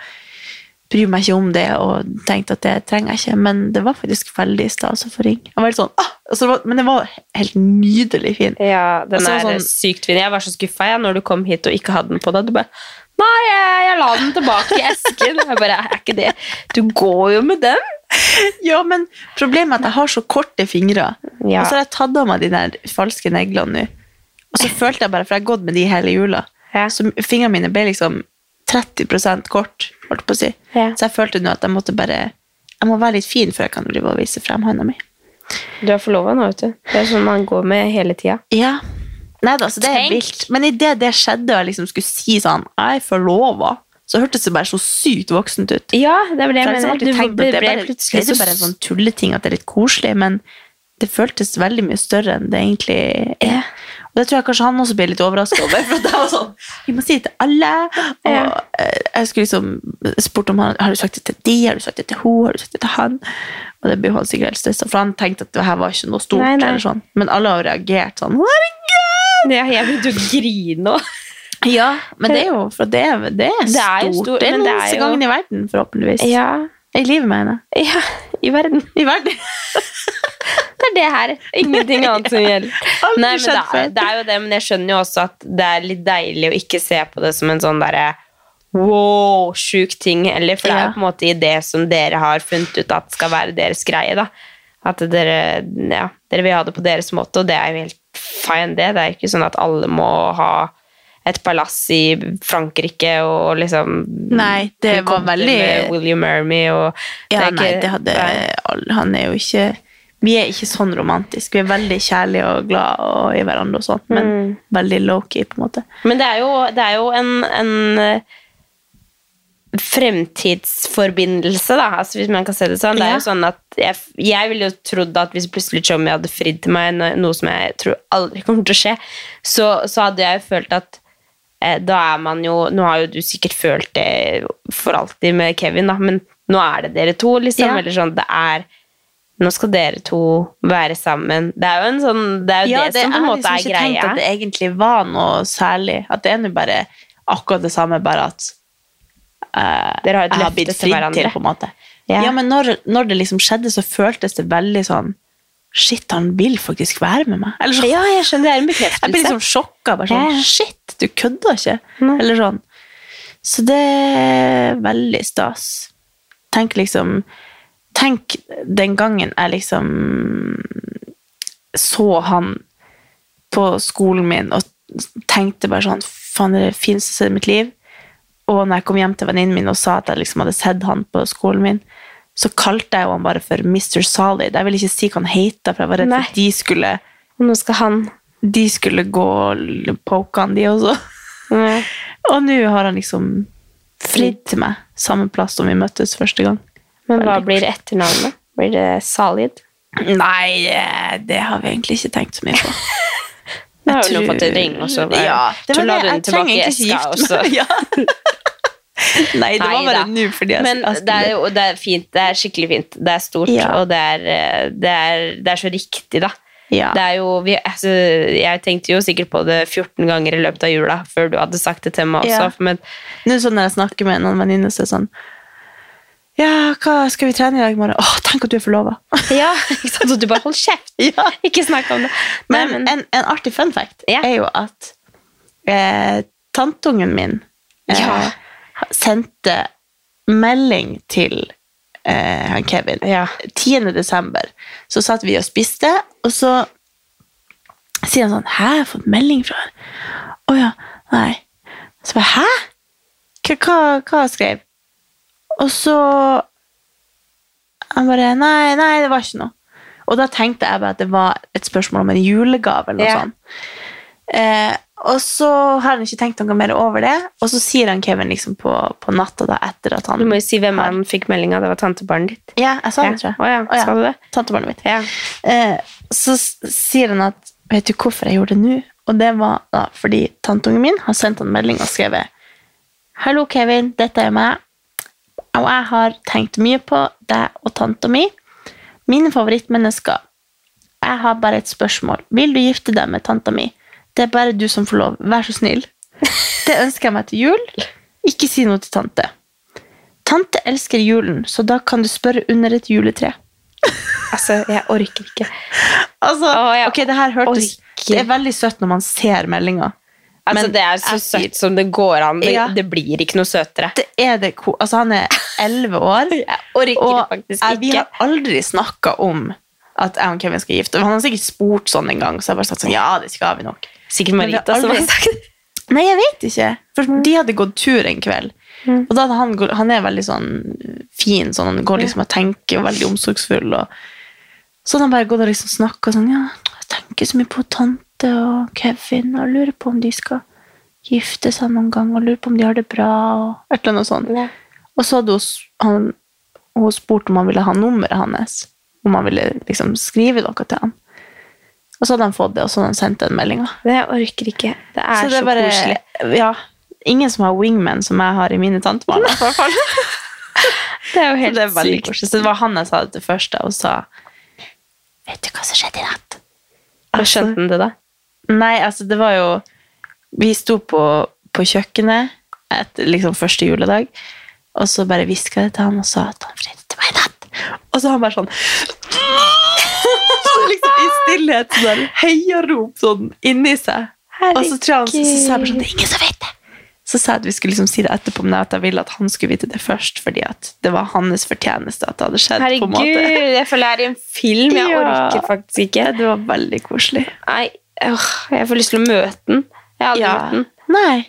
bryr meg ikke om det, og tenkte at det trenger jeg ikke. Men det var faktisk veldig stas å få ring. Jeg var helt sånn, ah! altså, det var, men den var helt nydelig fin. Ja, den så er sånn- sykt fin. Jeg var så skuffa når du kom hit og ikke hadde den på deg. Du bare Nei, jeg, jeg la den tilbake i esken. Jeg bare, er ikke det Du går jo med den. Ja, men problemet er at jeg har så korte fingre. Ja. Og så har jeg tatt av meg de der falske neglene nå. Og så følte jeg bare, for jeg har gått med de hele jula, Ja. så fingrene mine ble liksom 30% kort, holdt på å si. Ja. Så jeg følte nå at jeg måtte bare Jeg må være litt fin før jeg kan drive og vise frem hånda mi. Du er forlova nå, vet du. Det er sånn man går med hele tida. Ja. Nei da, så det er Tenk. vilt. Men idet det skjedde, og jeg liksom skulle si sånn Jeg er forlova, så hørtes det bare så sykt voksent ut. Ja, det er vel det jeg mener. alltid Du ble det er bare, det plutselig er jo bare en sånn tulleting at det er litt koselig, men det føltes veldig mye større enn det egentlig er. Og det tror jeg kanskje han også ble litt overraska over. For det var sånn, vi må si det til alle. Og eh, jeg skulle liksom spurt om han har du sagt det til de, har du sagt det til hun, har du sagt det til han? Og det ble han sikkert helt stressa, for han tenkte at det her var ikke noe stort. Nei, nei. eller sånn. Men alle har reagert sånn. Herregud! Ja, jeg begynte å grine òg. Ja, men det er jo for det det er Det er stort. stort, det er den eneste gangen i verden, forhåpentligvis. Ja. I livet, mener jeg. ja, i verden. I verden. *laughs* Det er det her. Ingenting annet som gjelder. *laughs* Nei, men det er, det er jo det, men jeg skjønner jo også at det er litt deilig å ikke se på det som en sånn derre wow, sjuk ting heller, for det er jo på en måte i det som dere har funnet ut at skal være deres greie, da. At dere, ja, dere vil ha det på deres måte, og det er jo helt fine, det. Det er ikke sånn at alle må ha et palass i Frankrike og liksom Nei, det var veldig William me og Ja, ikke, nei, det hadde alle- Han er jo ikke Vi er ikke sånn romantisk. Vi er veldig kjærlige og glad og i hverandre og sånt, men Mm. veldig low-key, på en måte. Men det er jo, det er jo en, en eh, fremtidsforbindelse, da, altså hvis man kan se det sånn. Det er jo sånn at jeg, jeg ville jo trodd at hvis plutselig Tjommi hadde fridd til meg, noe som jeg tror aldri kommer til å skje, så, så hadde jeg jo følt at eh, da er man jo Nå har jo du sikkert følt det for alltid med Kevin, da, men nå er det dere to, liksom. Ja. Eller sånn, det er Nå skal dere to være sammen. Det er jo en sånn Det er jo det, som på en måte er liksom ikke tenkt at det egentlig var noe særlig. At det er nå bare akkurat det samme, bare at Dere har et løfte blitt til hverandre. til, på en måte. Ja. Ja, men når, når det liksom skjedde, så føltes det veldig sånn Shit, han vil faktisk være med meg. Eller sånn. Ja, jeg skjønner. Det er en bekreftelse. Jeg blir liksom sjokka. Bare sånn, Ja. Shit, du kødda ikke? Nei. Eller sånn. Så det er veldig stas. Tenk liksom Tenk den gangen jeg liksom så han på skolen min og tenkte bare sånn Faen, det er det fineste stedet i mitt liv. Og når jeg kom hjem til venninnen min og sa at jeg liksom hadde sett han på skolen min, så kalte jeg jo han bare for Mr. Solid. Jeg ville ikke si hva han het, for jeg var redd for at de skulle nå skal han de skulle gå og poke han, de også. Nei. *laughs* Og nå har han liksom fridd til meg. Samme plass som vi møttes første gang. Men hva blir etternavnet? Blir det Solid? Nei, eh, det har vi egentlig ikke tenkt så mye på. *laughs* Nå har jo tror- fått en ring, og så bare ja, det var så du den Jeg tilbake i eska. Og så. *laughs* Ja. Nei, det var bare nå fordi jeg Men jeg det er jo det er fint. Det er skikkelig fint. Det er stort, Ja. og det er, eh, det, er, det er så riktig, da. ja. Det er jo, vi, altså, jeg tenkte jo sikkert på det 14 ganger i løpet av jula før du hadde sagt det til meg også. Ja. Men Nå sånn når jeg snakker med noen venninner, så er det sånn Ja, hva skal vi trene i dag i morgen? Åh, tenk at du er forlova! *laughs* ja, ikke sant? Og du bare hold kjeft! *laughs* ja. Ikke snakk om det. Men, Men, men, en, en artig fun fact Ja. er jo at eh, tantungen min eh, Ja. sendte melding til eh, han Kevin Ja. 10. desember. Så satt vi og spiste, og så sier han sånn Hæ, jeg har fått melding fra henne. Å ja. Nei. Så bare Hæ? Hva, hva, hva skrev Og så Han bare Nei, nei, det var ikke noe. Og da tenkte jeg bare at det var et spørsmål om en julegave eller noe Ja. sånt. Eh, og så har han ikke tenkt noe mer over det, og så sier han Kevin liksom på, på natta da, etter at han Du må jo si hvem han fikk melding av. Det var tantebarnet ditt. Ja, jeg sa det, tror jeg. Oh, ja, Oh, ja. sa du det? Tantebarnet mitt. Ja. Eh, så sier han at Vet du hvorfor jeg gjorde det nå? Og det var da fordi tanteungen min har sendt han melding og skrevet Hallo, Kevin. Dette er meg. Og jeg har tenkt mye på deg og tanta mi. Mine favorittmennesker. Jeg har bare et spørsmål. Vil du gifte deg med tanta mi? Det er bare du som får lov. Vær så snill. Det ønsker jeg meg til jul. Ikke si noe til tante. Tante elsker julen, så da kan du spørre under et juletre. Altså, jeg orker ikke. Altså, Å, jeg ok, det her hørtes orker. Det er veldig søtt når man ser meldinga. Altså, Men det er så søtt som det går an. Det, Ja. det blir ikke noe søtere. Det er det Altså, han er elleve år, *laughs* Jeg orker og faktisk jeg- vi har aldri snakka om at jeg og Kevin skal gifte Han har sikkert spurt sånn en gang, så jeg har bare sagt sånn Ja, det skal vi nok. Sikkert Marita aldri... Som har sagt det. *laughs* Nei, jeg vet ikke. For de hadde gått tur en kveld. Og da hadde han, han er veldig sånn fin, sånn, han går liksom og tenker, og veldig omsorgsfull. Og, så hadde han bare gått og liksom snakka sånn Ja, jeg tenker så mye på tante og Kevin, og lurer på om de skal gifte seg noen gang, og lurer på om de har det bra, og et eller annet sånt. Ja. Og så hadde hun, han, hun spurt om han ville ha nummeret hans, om han ville liksom skrive noe til han. Og så hadde han fått det, og så hadde han sendt den meldinga. Det orker ikke. Det er så, Så det er bare, koselig. Ja, ingen som har wingman som jeg har i mine tantebarn. i hvert fall. *laughs* Det er jo helt det er sykt. koselig. Så det var han jeg sa det til først, og sa Vet du hva som skjedde i natt? Hva skjønte han det, da? Nei, altså, det var jo Vi sto på, på kjøkkenet etter liksom første juledag, og så bare hviska jeg til han og sa at han fridde til meg i natt. Og så han bare sånn *laughs* liksom I stillhet sånn heiarop sånn inni seg. Og så tror jeg han så, så sa jeg bare sånn Det er ingen som vet det. Så sa jeg at vi skulle liksom si det etterpå, men at jeg ville at han skulle vite det først, fordi at det var hans fortjeneste at det hadde skjedd. på en måte. jeg føler jeg er i en film. Jeg *laughs* Ja. orker faktisk ikke. Det var veldig koselig. Nei, øh, jeg får lyst til å møte den. Jeg har aldri Ja. møtt den. Nei.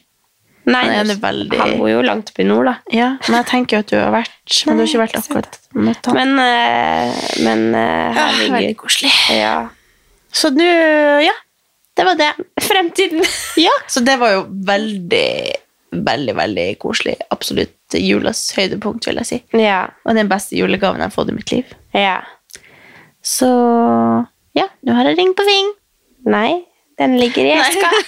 Nei, Han veldig- han bor jo langt oppe i nord, da. Ja, men jeg tenker at du har vært Men du har ikke vært akkurat møtt han. Men, øh, men Ja, herregud. veldig koselig. Ja. Så nå, ja. Det var det. Fremtiden. *laughs* Ja, Så det var jo veldig, veldig, veldig koselig. Absolutt julas høydepunkt, vil jeg si. Ja. Og den beste julegaven jeg har fått i mitt liv. ja. Så ja, nå har jeg ring på ving. Nei, den ligger i eska. *laughs*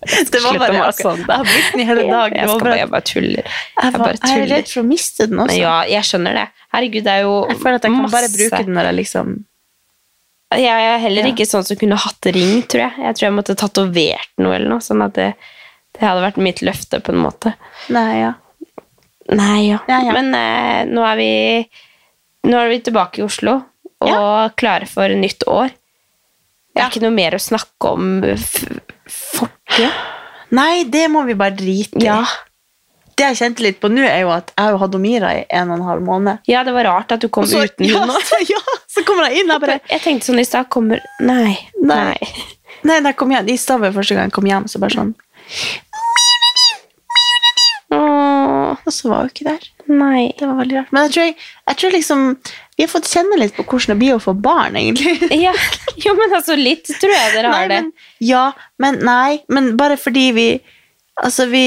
Det var bare akkurat om det. Jeg har brukt den i hele dag. Jeg, bare, jeg bare tuller. jeg, bare jeg er redd for å miste den også. Ja, jeg skjønner det. Herregud, det er jo Jeg føler at jeg kan bare bruke den når jeg liksom Jeg er heller ikke sånn som kunne hatt ring, tror jeg. Jeg tror jeg måtte tatovert noe eller noe, sånn at det, det hadde vært mitt løfte på en måte. Nei, ja. Nei, ja. Ja, ja. Men eh, nå er vi Nå er vi tilbake i Oslo og klare for nytt år. Det er ikke noe mer å snakke om f- fortida. Nei, det må vi bare drite i. Ja. Det jeg kjente litt på nå, er jo at jeg har hatt Omira i en og en halv måned. ja, det var rart at du kom så- uten *laughs* ja, så- ja, så kommer jeg inn jeg bare Jeg tenkte sånn i stad Kommer Nei. Nei. Nei. Nei, kom hjem, I stad var første gang jeg kom hjem, så bare sånn Åh, Og så var hun ikke der. nei. Det var veldig rart. Men jeg tror, jeg, jeg tror liksom Vi har fått kjenne litt på hvordan det blir å få barn, egentlig. *laughs* Ja, jo, men altså litt tror jeg dere har det. ja, men nei. Men bare fordi vi Altså, vi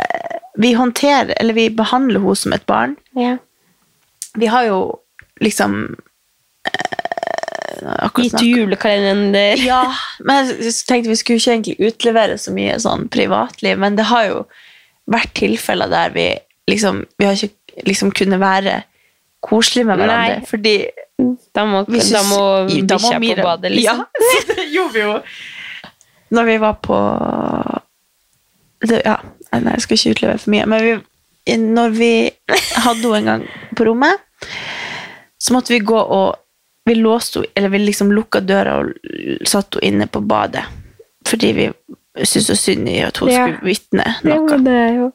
eh, Vi håndterer Eller vi behandler henne som et barn. Ja. Vi har jo liksom eh, Gitt julekalender. Ja, men jeg tenkte vi skulle ikke egentlig utlevere så mye sånn privatliv, men det har jo vært tilfeller der vi liksom Vi har ikke liksom kunnet være koselige med hverandre, Nei. fordi Da må, vi da synes- må da må bikkja på badet, liksom. Ja, *laughs* det gjorde vi jo. Når vi var på det, Ja, nei, jeg skal ikke utlevere for mye, men vi, når vi hadde henne en gang på rommet, så måtte vi gå og Vi låste henne, eller vi liksom lukka døra og satte henne inne på badet. Fordi vi syntes så synd i at hun Ja. skulle vitne noe. noe. var det er jo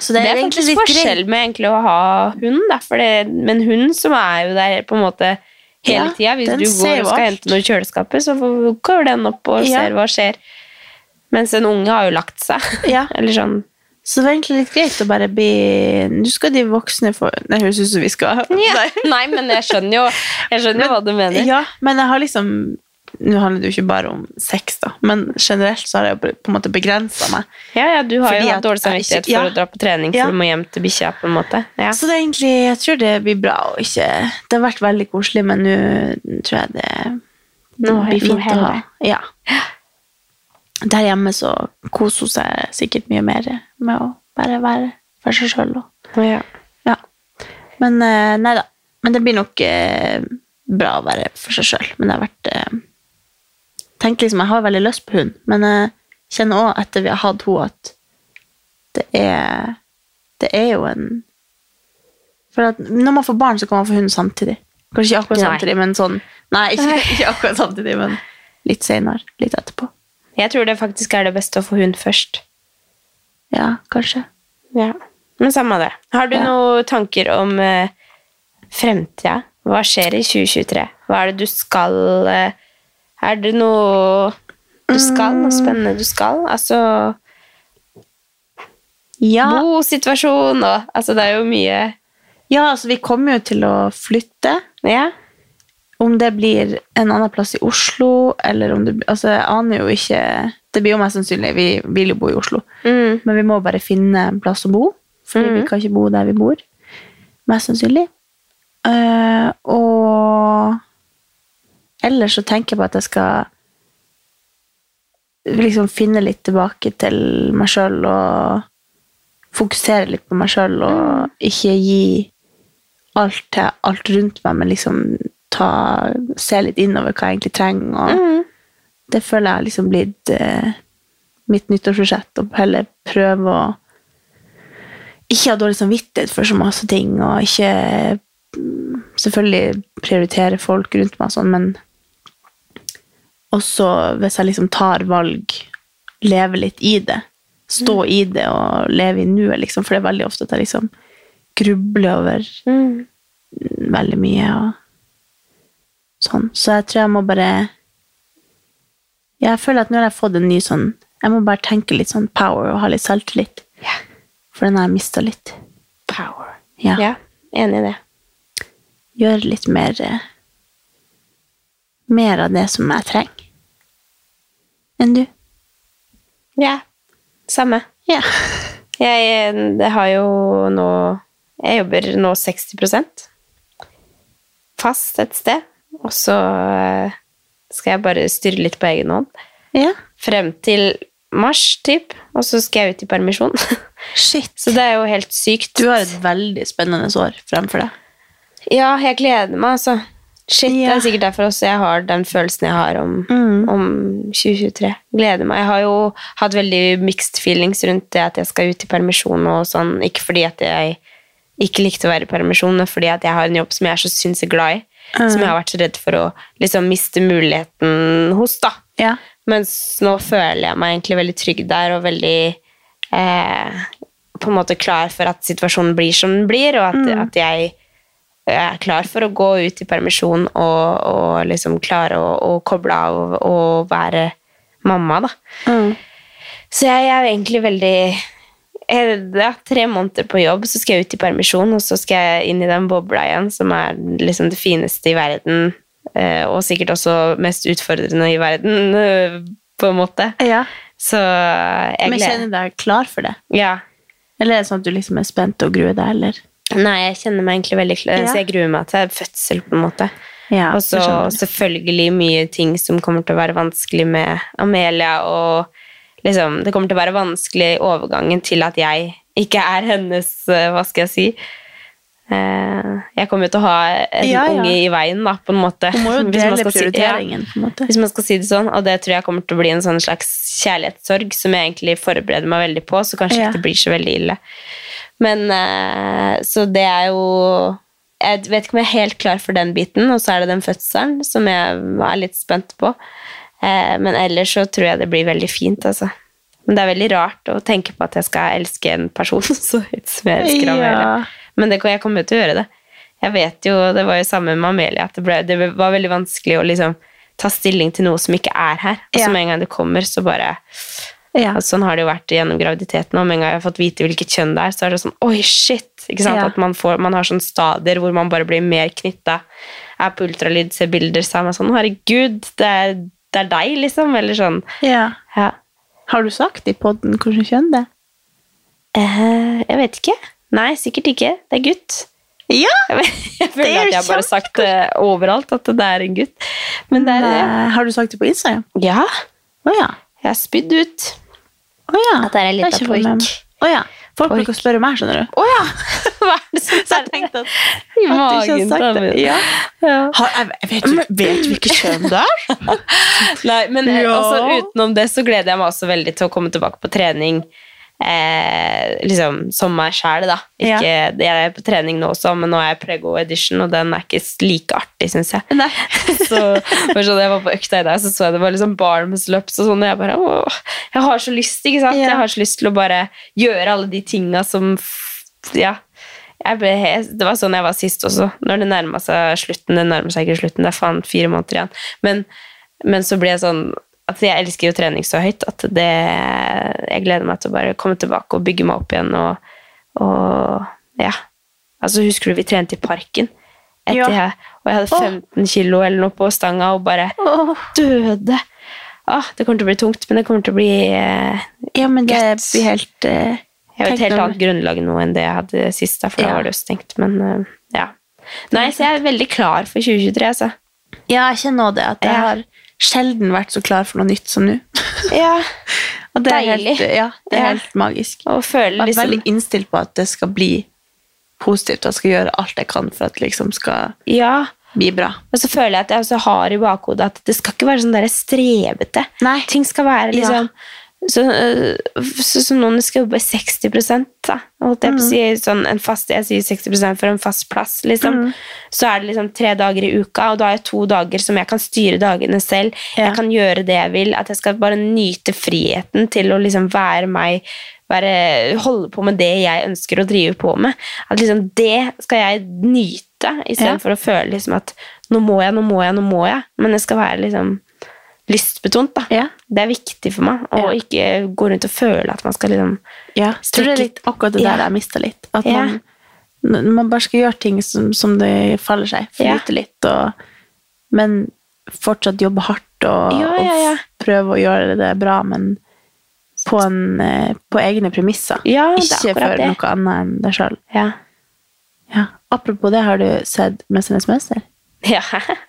Så det Det er, er faktisk forskjell med egentlig å ha hund, da. Det, men hund som er jo der på en måte hele Ja, tida. Hvis du går og skal hente noe i kjøleskapet, så går den opp og Ja. ser hva skjer. Mens en unge har jo lagt seg. Ja. *laughs* Eller sånn Så det var egentlig litt greit å bare bli Nå skal de voksne få Nei, høres ut som vi skal ja. Nei. Men jeg skjønner jo, jeg skjønner jo hva du mener. Ja, men jeg har liksom Nå handler det jo ikke bare om sex, da, men generelt så har jeg på en måte begrensa meg. Ja, ja, du har jo at hatt dårlig samvittighet for ja. å dra på trening, for Ja. du må hjem til bikkja, på en måte. Ja. Så det er egentlig, jeg tror det blir bra. å ikke, det har vært veldig koselig, men nå tror jeg det det blir fint å ha. Ja. Der hjemme så koser hun seg sikkert mye mer med å bare være for seg sjøl. Ja. Ja. Men eh, nei da. Men det blir nok eh, bra å være for seg sjøl. Men det har vært eh, tenker liksom, Jeg har veldig lyst på hund, men jeg kjenner òg etter vi har hatt henne, at det er Det er jo en For når man får barn, så kan man få hund samtidig. Kanskje ikke akkurat Nei. samtidig, men sånn Nei, ikke, *laughs* ikke akkurat samtidig, men litt seinere. Litt etterpå. Jeg tror det faktisk er det beste å få hund først. Ja, kanskje. Ja. Men samme det. Har du Ja. noen tanker om uh, fremtida? Hva skjer i 2023? Hva er det du skal eh, Er det noe du skal? Noe spennende du skal? Altså Ja. Bosituasjon og Altså, det er jo mye ja, altså vi kommer jo til å flytte. Ja. Om det blir en annen plass i Oslo, eller om det Altså, jeg aner jo ikke Det blir jo mest sannsynlig Vi vil jo bo i Oslo, Mm. men vi må bare finne en plass å bo. Fordi vi Mhm. kan ikke bo der vi bor. Mest sannsynlig. Uh, og ellers så tenker jeg på at jeg skal liksom finne litt tilbake til meg sjøl og fokusere litt på meg sjøl og ikke gi alt til alt rundt meg, men liksom ta, se litt innover hva jeg egentlig trenger. Og Mm. Det føler jeg har liksom blitt eh, mitt nyttårsbudsjett, og heller prøve å ikke ha dårlig samvittighet for så masse ting, og ikke mm, selvfølgelig prioritere folk rundt meg sånn, men også hvis jeg liksom tar valg, leve litt i det. Stå i det og leve i nuet, liksom, for det er veldig ofte at jeg liksom grubler over Mm. veldig mye og sånn. Så jeg tror jeg må bare Jeg føler at nå har jeg fått en ny sånn Jeg må bare tenke litt sånn power og ha litt selvtillit. Yeah. For den har jeg mista litt. Power. Ja. Ja, enig i det. Gjøre litt mer eh, Mer av det som jeg trenger. Enn du? Ja. Samme. Ja. Jeg jeg har jo nå Jeg jobber nå 60 fast et sted. Og så eh, skal jeg bare styre litt på egen hånd. ja. Frem til mars, typ. Og så skal jeg ut i permisjon. *laughs* Shit. Så det er jo helt sykt. Du har et veldig spennende år fremfor deg. Ja, jeg gleder meg, altså. Shit, Det er sikkert derfor også jeg har den følelsen jeg har om, Mm. om 2023. Gleder meg. Jeg har jo hatt veldig mixed feelings rundt det at jeg skal ut i permisjon og sånn. Ikke fordi at jeg ikke likte å være i permisjon, men fordi at jeg har en jobb som jeg er så sinnssykt glad i. Som jeg har vært så redd for å liksom miste muligheten hos, da. Ja. Mens nå føler jeg meg egentlig veldig trygg der og veldig eh, på en måte klar for at situasjonen blir som den blir, og at, at jeg er klar for å gå ut i permisjon og, og liksom klare å, å koble av og, være mamma, da. Mm. Så jeg er egentlig veldig jeg- ja, Tre måneder på jobb, så skal jeg ut i permisjon, og så skal jeg inn i den bobla igjen, som er liksom det fineste i verden, eh, og sikkert også mest utfordrende i verden, eh, på en måte. ja. Så jeg Men kjenner du deg klar for det? Ja. Eller er det sånn at du liksom er spent og gruer deg, eller? Nei, jeg kjenner meg egentlig veldig klar, Ja. så jeg gruer meg til fødsel, på en måte. Ja, Og så selvfølgelig mye ting som kommer til å være vanskelig med Amelia, og liksom, det kommer til å være vanskelig i overgangen til at jeg ikke er hennes, eh, hva skal jeg si, Eh, jeg kommer jo til å ha en Ja, ja. unge i veien, da, på en måte. Du må jo *laughs* dele si- prioriteringen, på en måte. hvis man skal si det sånn, og det tror jeg kommer til å bli en sånn slags kjærlighetssorg som jeg egentlig forbereder meg veldig på, så kanskje Ja. ikke det blir så veldig ille. Men eh, Så det er jo Jeg vet ikke om jeg er helt klar for den biten, og så er det den fødselen som jeg er litt spent på. Eh, men ellers så tror jeg det blir veldig fint, altså. Men det er veldig rart å tenke på at jeg skal elske en person *laughs* så høyt som jeg elsker Amelia. Ja. Men det, jeg kommer jo til å gjøre det. Jeg vet jo, Det var jo samme med Amelia, at det, ble, det var veldig vanskelig å liksom ta stilling til noe som ikke er her. Og så Ja. med en gang det kommer, så bare Ja. og Sånn har det jo vært gjennom graviditeten. Og med en gang jeg har fått vite hvilket kjønn det er, så er det sånn Oi, shit! Ikke sant? Ja. At man, får, man har sånne stadier hvor man bare blir mer knytta. Er på ultralyd, ser bilder, så er man sånn Herregud, det er, det er deg, liksom. Eller sånn. Ja. Ja. Har du sagt i podden hvordan kjønn det er? Eh, jeg vet ikke. Nei, sikkert ikke. Det er gutt. Ja! Jeg, *laughs* jeg Det føler er at jeg bare har sagt det overalt, at det er en gutt. Men det er Har du sagt det på Instagram? Ja. Oh, ja. Jeg har spydd ut Å ja. at det er en Det liten ikke jeg poik. Oh, ja. Folk bruker å spørre meg, skjønner du. Å ja! *laughs* Hva er det som Så jeg tenkte at, *laughs* i at du ikke har sagt det. Ja. Ja. Har, jeg, vet, du, vet du hvilket kjønn det er? *laughs* Nei, men eh, Ja. altså, utenom det så gleder jeg meg også veldig til å komme tilbake på trening. Eh, liksom som meg sjæl, da. Ikke, Jeg er på trening nå også, men nå er jeg prego edition, og den er ikke like artig, syns jeg. Nei. *laughs* så sånn, Jeg var på økta i dag, så så jeg det var liksom barms løps og sånn, og jeg bare åh, Jeg har så lyst, ikke sant? Ja. Jeg har så lyst til å bare gjøre alle de tinga som Ja. Det var sånn jeg var sist også, når det nærma seg slutten. Det nærmer seg ikke slutten, det er faen fire måneder igjen. Men, men så ble jeg sånn at jeg elsker jo trening så høyt at det, jeg gleder meg til å bare komme tilbake og bygge meg opp igjen. Og, og ja. Altså, husker du vi trente i parken? Ja. jeg, og jeg hadde Åh. 15 kilo eller noe på stanga og bare døde. Ah, det kommer til å bli tungt, men det kommer til å bli eh, Ja, men det Guts. blir helt eh, Jeg har et helt annet grunnlag nå enn det jeg hadde sist, for da Ja. var det jo stengt. Men eh, ja. Nei, så jeg er veldig klar for 2023, altså. Ja, jeg kjenner også det. At jeg har sjelden vært så klar for noe nytt som nå. Ja. *laughs* Og det er Deilig. Helt, ja, det er Ja. helt magisk. Og føler er liksom veldig innstilt på at det skal bli positivt, og jeg skal gjøre alt jeg kan for at det liksom skal Ja. bli bra. Og så føler jeg at jeg også har i bakhodet at det skal ikke være sånn der strevete. Nei. Ting skal være Ja. Så, øh, så, noen skal jobbe 60 da. Holdt jeg på å si sånn en fast, Jeg sier 60% for en fast plass, liksom. Så er det liksom tre dager i uka, og da har jeg to dager som jeg kan styre dagene selv. Ja. Jeg kan gjøre det jeg vil. At jeg skal bare nyte friheten til å liksom være meg. Være, holde på med det jeg ønsker å drive på med. At liksom det skal jeg nyte, istedenfor Ja. for å føle liksom at nå må jeg, nå må jeg, nå må jeg. Men det skal være liksom lystbetont. da. Ja. Det er viktig for meg å Ja. ikke gå rundt og føle at man skal liksom Ja, jeg tror det er litt akkurat det der jeg mista litt. At man, man bare skal gjøre ting som, som det faller seg. Flyte litt, og, men fortsatt jobbe hardt og, og prøve å gjøre det bra, men på, en, eh, på egne premisser. Er Ikke for noe annet enn deg sjøl. Ja. Ja. Apropos det, har du sett 'Mesternes mester'? Ja.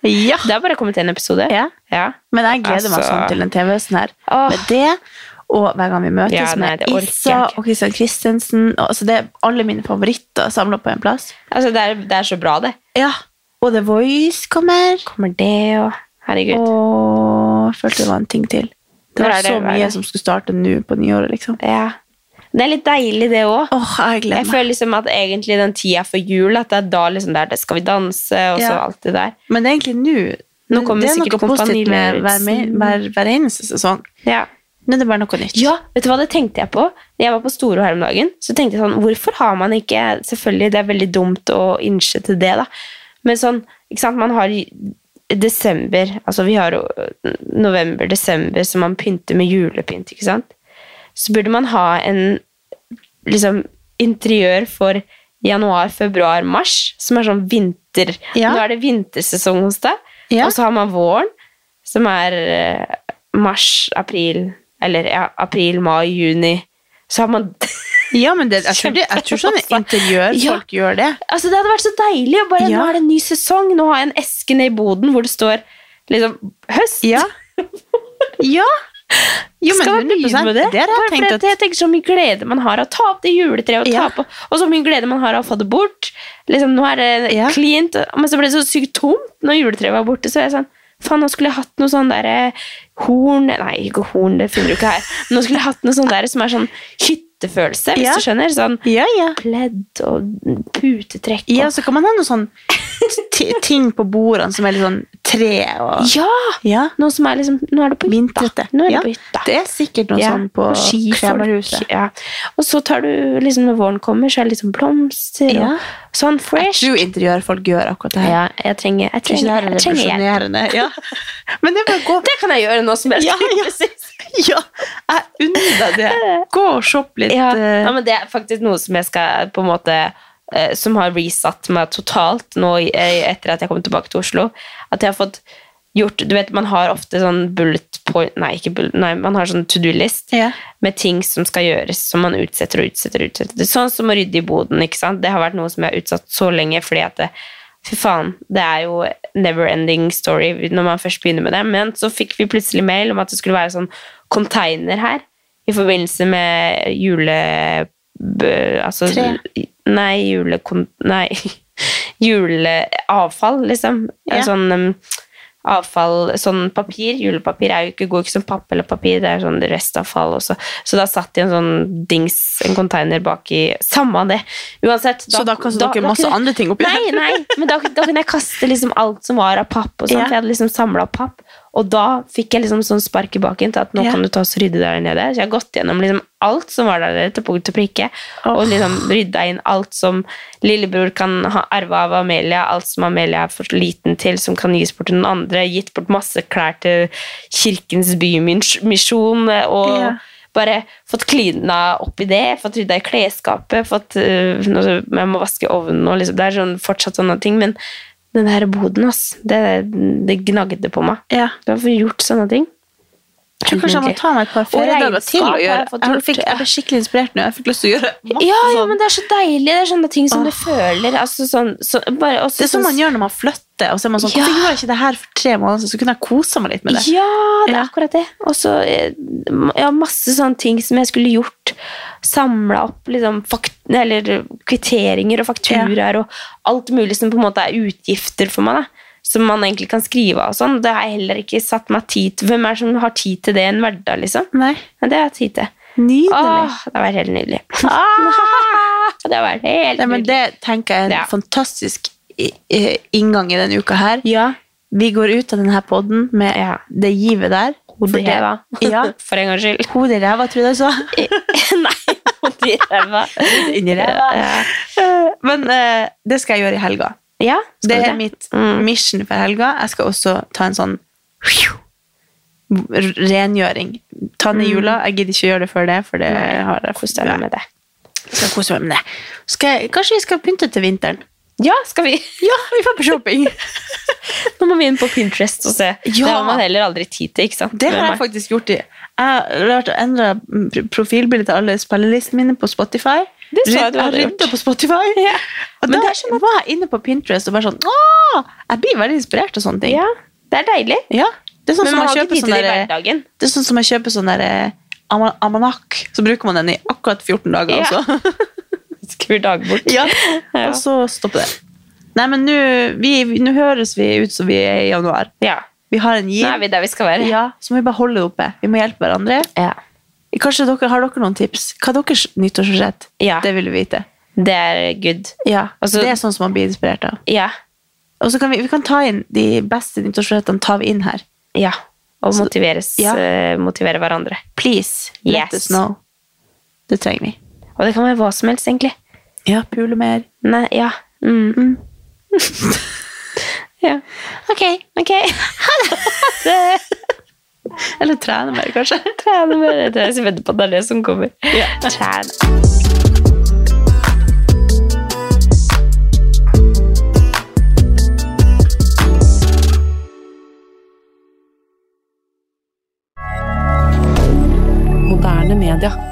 Ja. Det har bare kommet en episode. Ja. Ja. Men jeg gleder meg Altså- sånn til en TV-øsen her. Åh. Med det, og hver gang vi møtes Ja, nei, med Issa og Christian Christensen. Og, altså, det er alle mine favoritter samla på en plass. Altså, det er, det er så bra, det. Ja. Og The Voice kommer. Kommer det og Herregud. Og jeg følte det var en ting til. Det var så mye som skulle starte nå på nyåret, liksom. Ja. Det er litt deilig, det òg. Oh, jeg Jeg føler liksom at egentlig den tida før jul, at det er da liksom der det skal vi danse, og så alt det der. Men det er egentlig nå. Nå kommer det er noe positivt med hver, hver, hver eneste sesong. Ja. Nå er det bare noe nytt. Ja, vet du hva det tenkte jeg på? Når jeg var på Storo her om dagen, så tenkte jeg sånn, hvorfor har man ikke, selvfølgelig det er veldig dumt å innse til det da, men sånn, ikke sant, man har desember, altså vi har jo november, desember, som man pynter med julepynt, ikke sant? Så burde man ha en, liksom, interiør for januar, februar, mars, som er sånn vinter, Ja. nå er det vintersesong hos deg, Ja. og så har man våren, som er eh, mars, april, eller ja, april, mai, juni. Så har man *laughs* Ja, men det, jeg, tror det, jeg tror sånne interiørfolk gjør det. Altså, det hadde vært så deilig Og bare Ja. Nå er det en ny sesong, nå har jeg en eske nede i boden hvor det står liksom høst. Ja. *laughs* Ja. Jo, men Skal man 100 begynne med det? Det har jeg tenkt at jeg tenker så mye glede man har av å ta opp det juletreet, og, ta Ja. på, og så mye glede man har av å få det bort. Liksom, nå er det Ja. cleant, men så ble det så sykt tomt når juletreet var borte. Så er jeg sånn Faen, nå skulle jeg hatt noe sånn derre horn Nei, ikke horn, det finner du ikke her. Men nå skulle jeg hatt noe sånn der som er sånn hyttefølelse, hvis Ja. du skjønner. Sånn Ja, ja. pledd og putetrekk og Ja, så kan man ha noe sånn *laughs* ting på bordene som er litt sånn tre og Ja! Ja. Noe som er liksom Nå er det på hytta. Nå er det Ja, på hytta. Det er sikkert noe Ja, sånn på skifolk. Ja. Og så tar du liksom når våren kommer, så er det liksom blomster Ja. og sånn Jeg fresh. tror interiørfolk gjør akkurat det her. Ja, jeg trenger, jeg Jeg trenger, jeg trenger hjelp. Ja. Men det bare gå Det kan jeg gjøre nå som helst. Ja, ja. *laughs* Ja, jeg unner deg det. Gå og shoppe litt. Ja. eh, ja, men det er faktisk noe som jeg skal på en måte eh, som har resatt meg totalt nå eh, etter at jeg kom tilbake til Oslo. At jeg har fått gjort Du vet, man har ofte sånn bullet point Nei, ikke bullet, nei man har sånn to do-list Ja. med ting som skal gjøres, som man utsetter og utsetter. og utsetter. Det er sånn som å rydde i boden. ikke sant? Det har vært noe som jeg har utsatt så lenge, fordi at det, Fy faen, det er jo never ending story når man først begynner med det. Men så fikk vi plutselig mail om at det skulle være sånn container her i forbindelse med jule... Altså, Tre. Nei, julekon... Nei. *laughs* Juleavfall, liksom. Ja. Sånn um, avfall, sånn papir, julepapir er jo ikke, går ikke som papp eller papir, det er sånn restavfall også. Så da satt de en sånn dings, en container baki i Samme det. Uansett. Så da kastet dere masse da, andre ting oppi Nei, nei, men da, da kunne jeg kaste liksom alt som var av papp, og sånt, yeah. for jeg hadde liksom samla papp. Og da fikk jeg liksom sånn spark i baken til at nå Ja. kan du ta oss og rydde der nede. Så jeg har gått gjennom liksom alt som var der nede, til punkt og prikke, Oh. og liksom rydda inn alt som lillebror kan ha arva av Amelia, alt som Amelia er for liten til, som kan gis bort til noen andre, gitt bort masse klær til Kirkens Bymisjon, og Ja. bare fått klina opp i det, fått rydda i klesskapet, fått uh, Jeg må vaske ovnen og liksom Det er sånn, fortsatt sånne ting, men den her boden, ass, det, det gnagde på meg. Ja. Du har fått gjort sånne ting. Jeg tror kanskje jeg må ta meg et par feriedager til å gjøre. jeg Jeg, fikk, jeg ble skikkelig inspirert nå. Jeg fikk lyst til å gjøre masse Ja, ja, sånn. men det er så deilig. Det er sånne ting som du føler. Altså, sånn, så, bare, også Det er som sånn- man gjør når man flytter. Og så er man sånn, Ja. Hvorfor gjorde jeg ikke det her for tre måneder siden? Så kunne jeg kosa meg litt med det. Ja, det er Ja. akkurat det. Og så eh, ja, masse sånne ting som jeg skulle gjort. Samla opp liksom, fakt eller kvitteringer og fakturaer og alt mulig som på en måte er utgifter for meg. da som man egentlig kan skrive av sånn. Det har jeg heller ikke satt meg tid til. Hvem er det som har tid til det i en hverdag, liksom? Nei. Men det har jeg tid til. Nydelig. Åh, det har vært helt nydelig. *laughs* det har vært helt Nei, men nydelig. det tenker jeg er en Ja. fantastisk inngang i denne uka her. Ja. Vi går ut av denne podden med Ja. det givet der. Hodet i ræva. Ja. *laughs* For en gangs skyld. Hodet i ræva, tror jeg du sa. *laughs* Nei, hodet i ræva. Inni ræva. Ja. Eh, Men uh, det skal jeg gjøre i helga. Ja, Det er er mitt Mm. mission for helga. Jeg skal også ta en sånn rengjøring. Ta ned jula. Jeg gidder ikke å gjøre det før det, for det har jeg for deg med det. Skal kose meg med det. Skal jeg, kanskje vi skal pynte til vinteren? Ja, skal vi? *laughs* Ja, vi får på shopping! *laughs* Nå må vi inn på Pinterest og se. Det har man heller aldri tid til, ikke sant? Det har jeg faktisk gjort. i. Jeg har endra profilbildet til alle spillelistene mine på Spotify. Det sa jeg du hadde gjort. på Spotify. *laughs* Ja. Men da sånn at- var jeg inne på Pinterest og bare sånn Åh! Jeg blir veldig inspirert av sånne ting. Ja, det er deilig. Ja, Det er sånn Men som man har ikke tid sånn til det i hverdagen. Det er sånn som jeg kjøper sånn der eh, almanakk. Så bruker man den i akkurat 14 dager, Ja. altså. Skriver dagbok. ja. *laughs* Ja. Og så stopper det. Nei, men nå høres vi ut som vi er i januar. Ja. Vi har en giv. Nå er vi der vi skal være. Ja, så må vi bare holde det oppe. Vi må hjelpe hverandre. Ja. Kanskje dere Har dere noen tips? Hva er deres nyttårsforsett? Ja. Det vil vi vite. Det er good. Ja, Altså- Det er sånn som man blir inspirert av. Ja. Og så kan vi, vi kan ta inn de beste nyttårsforsettene tar vi inn her. Ja. Og Så- Ja. eh, motivere hverandre. Please, let Yes. us know. Det trenger vi. Og det kan være hva som helst, egentlig. Ja, pule mer. Nei, ja. Mm. *laughs* ja. Ok. Ok. *laughs* Eller trene mer, kanskje. *laughs* Trene mer. Jeg tror jeg venter på at det er det som kommer. Trene. Moderne media.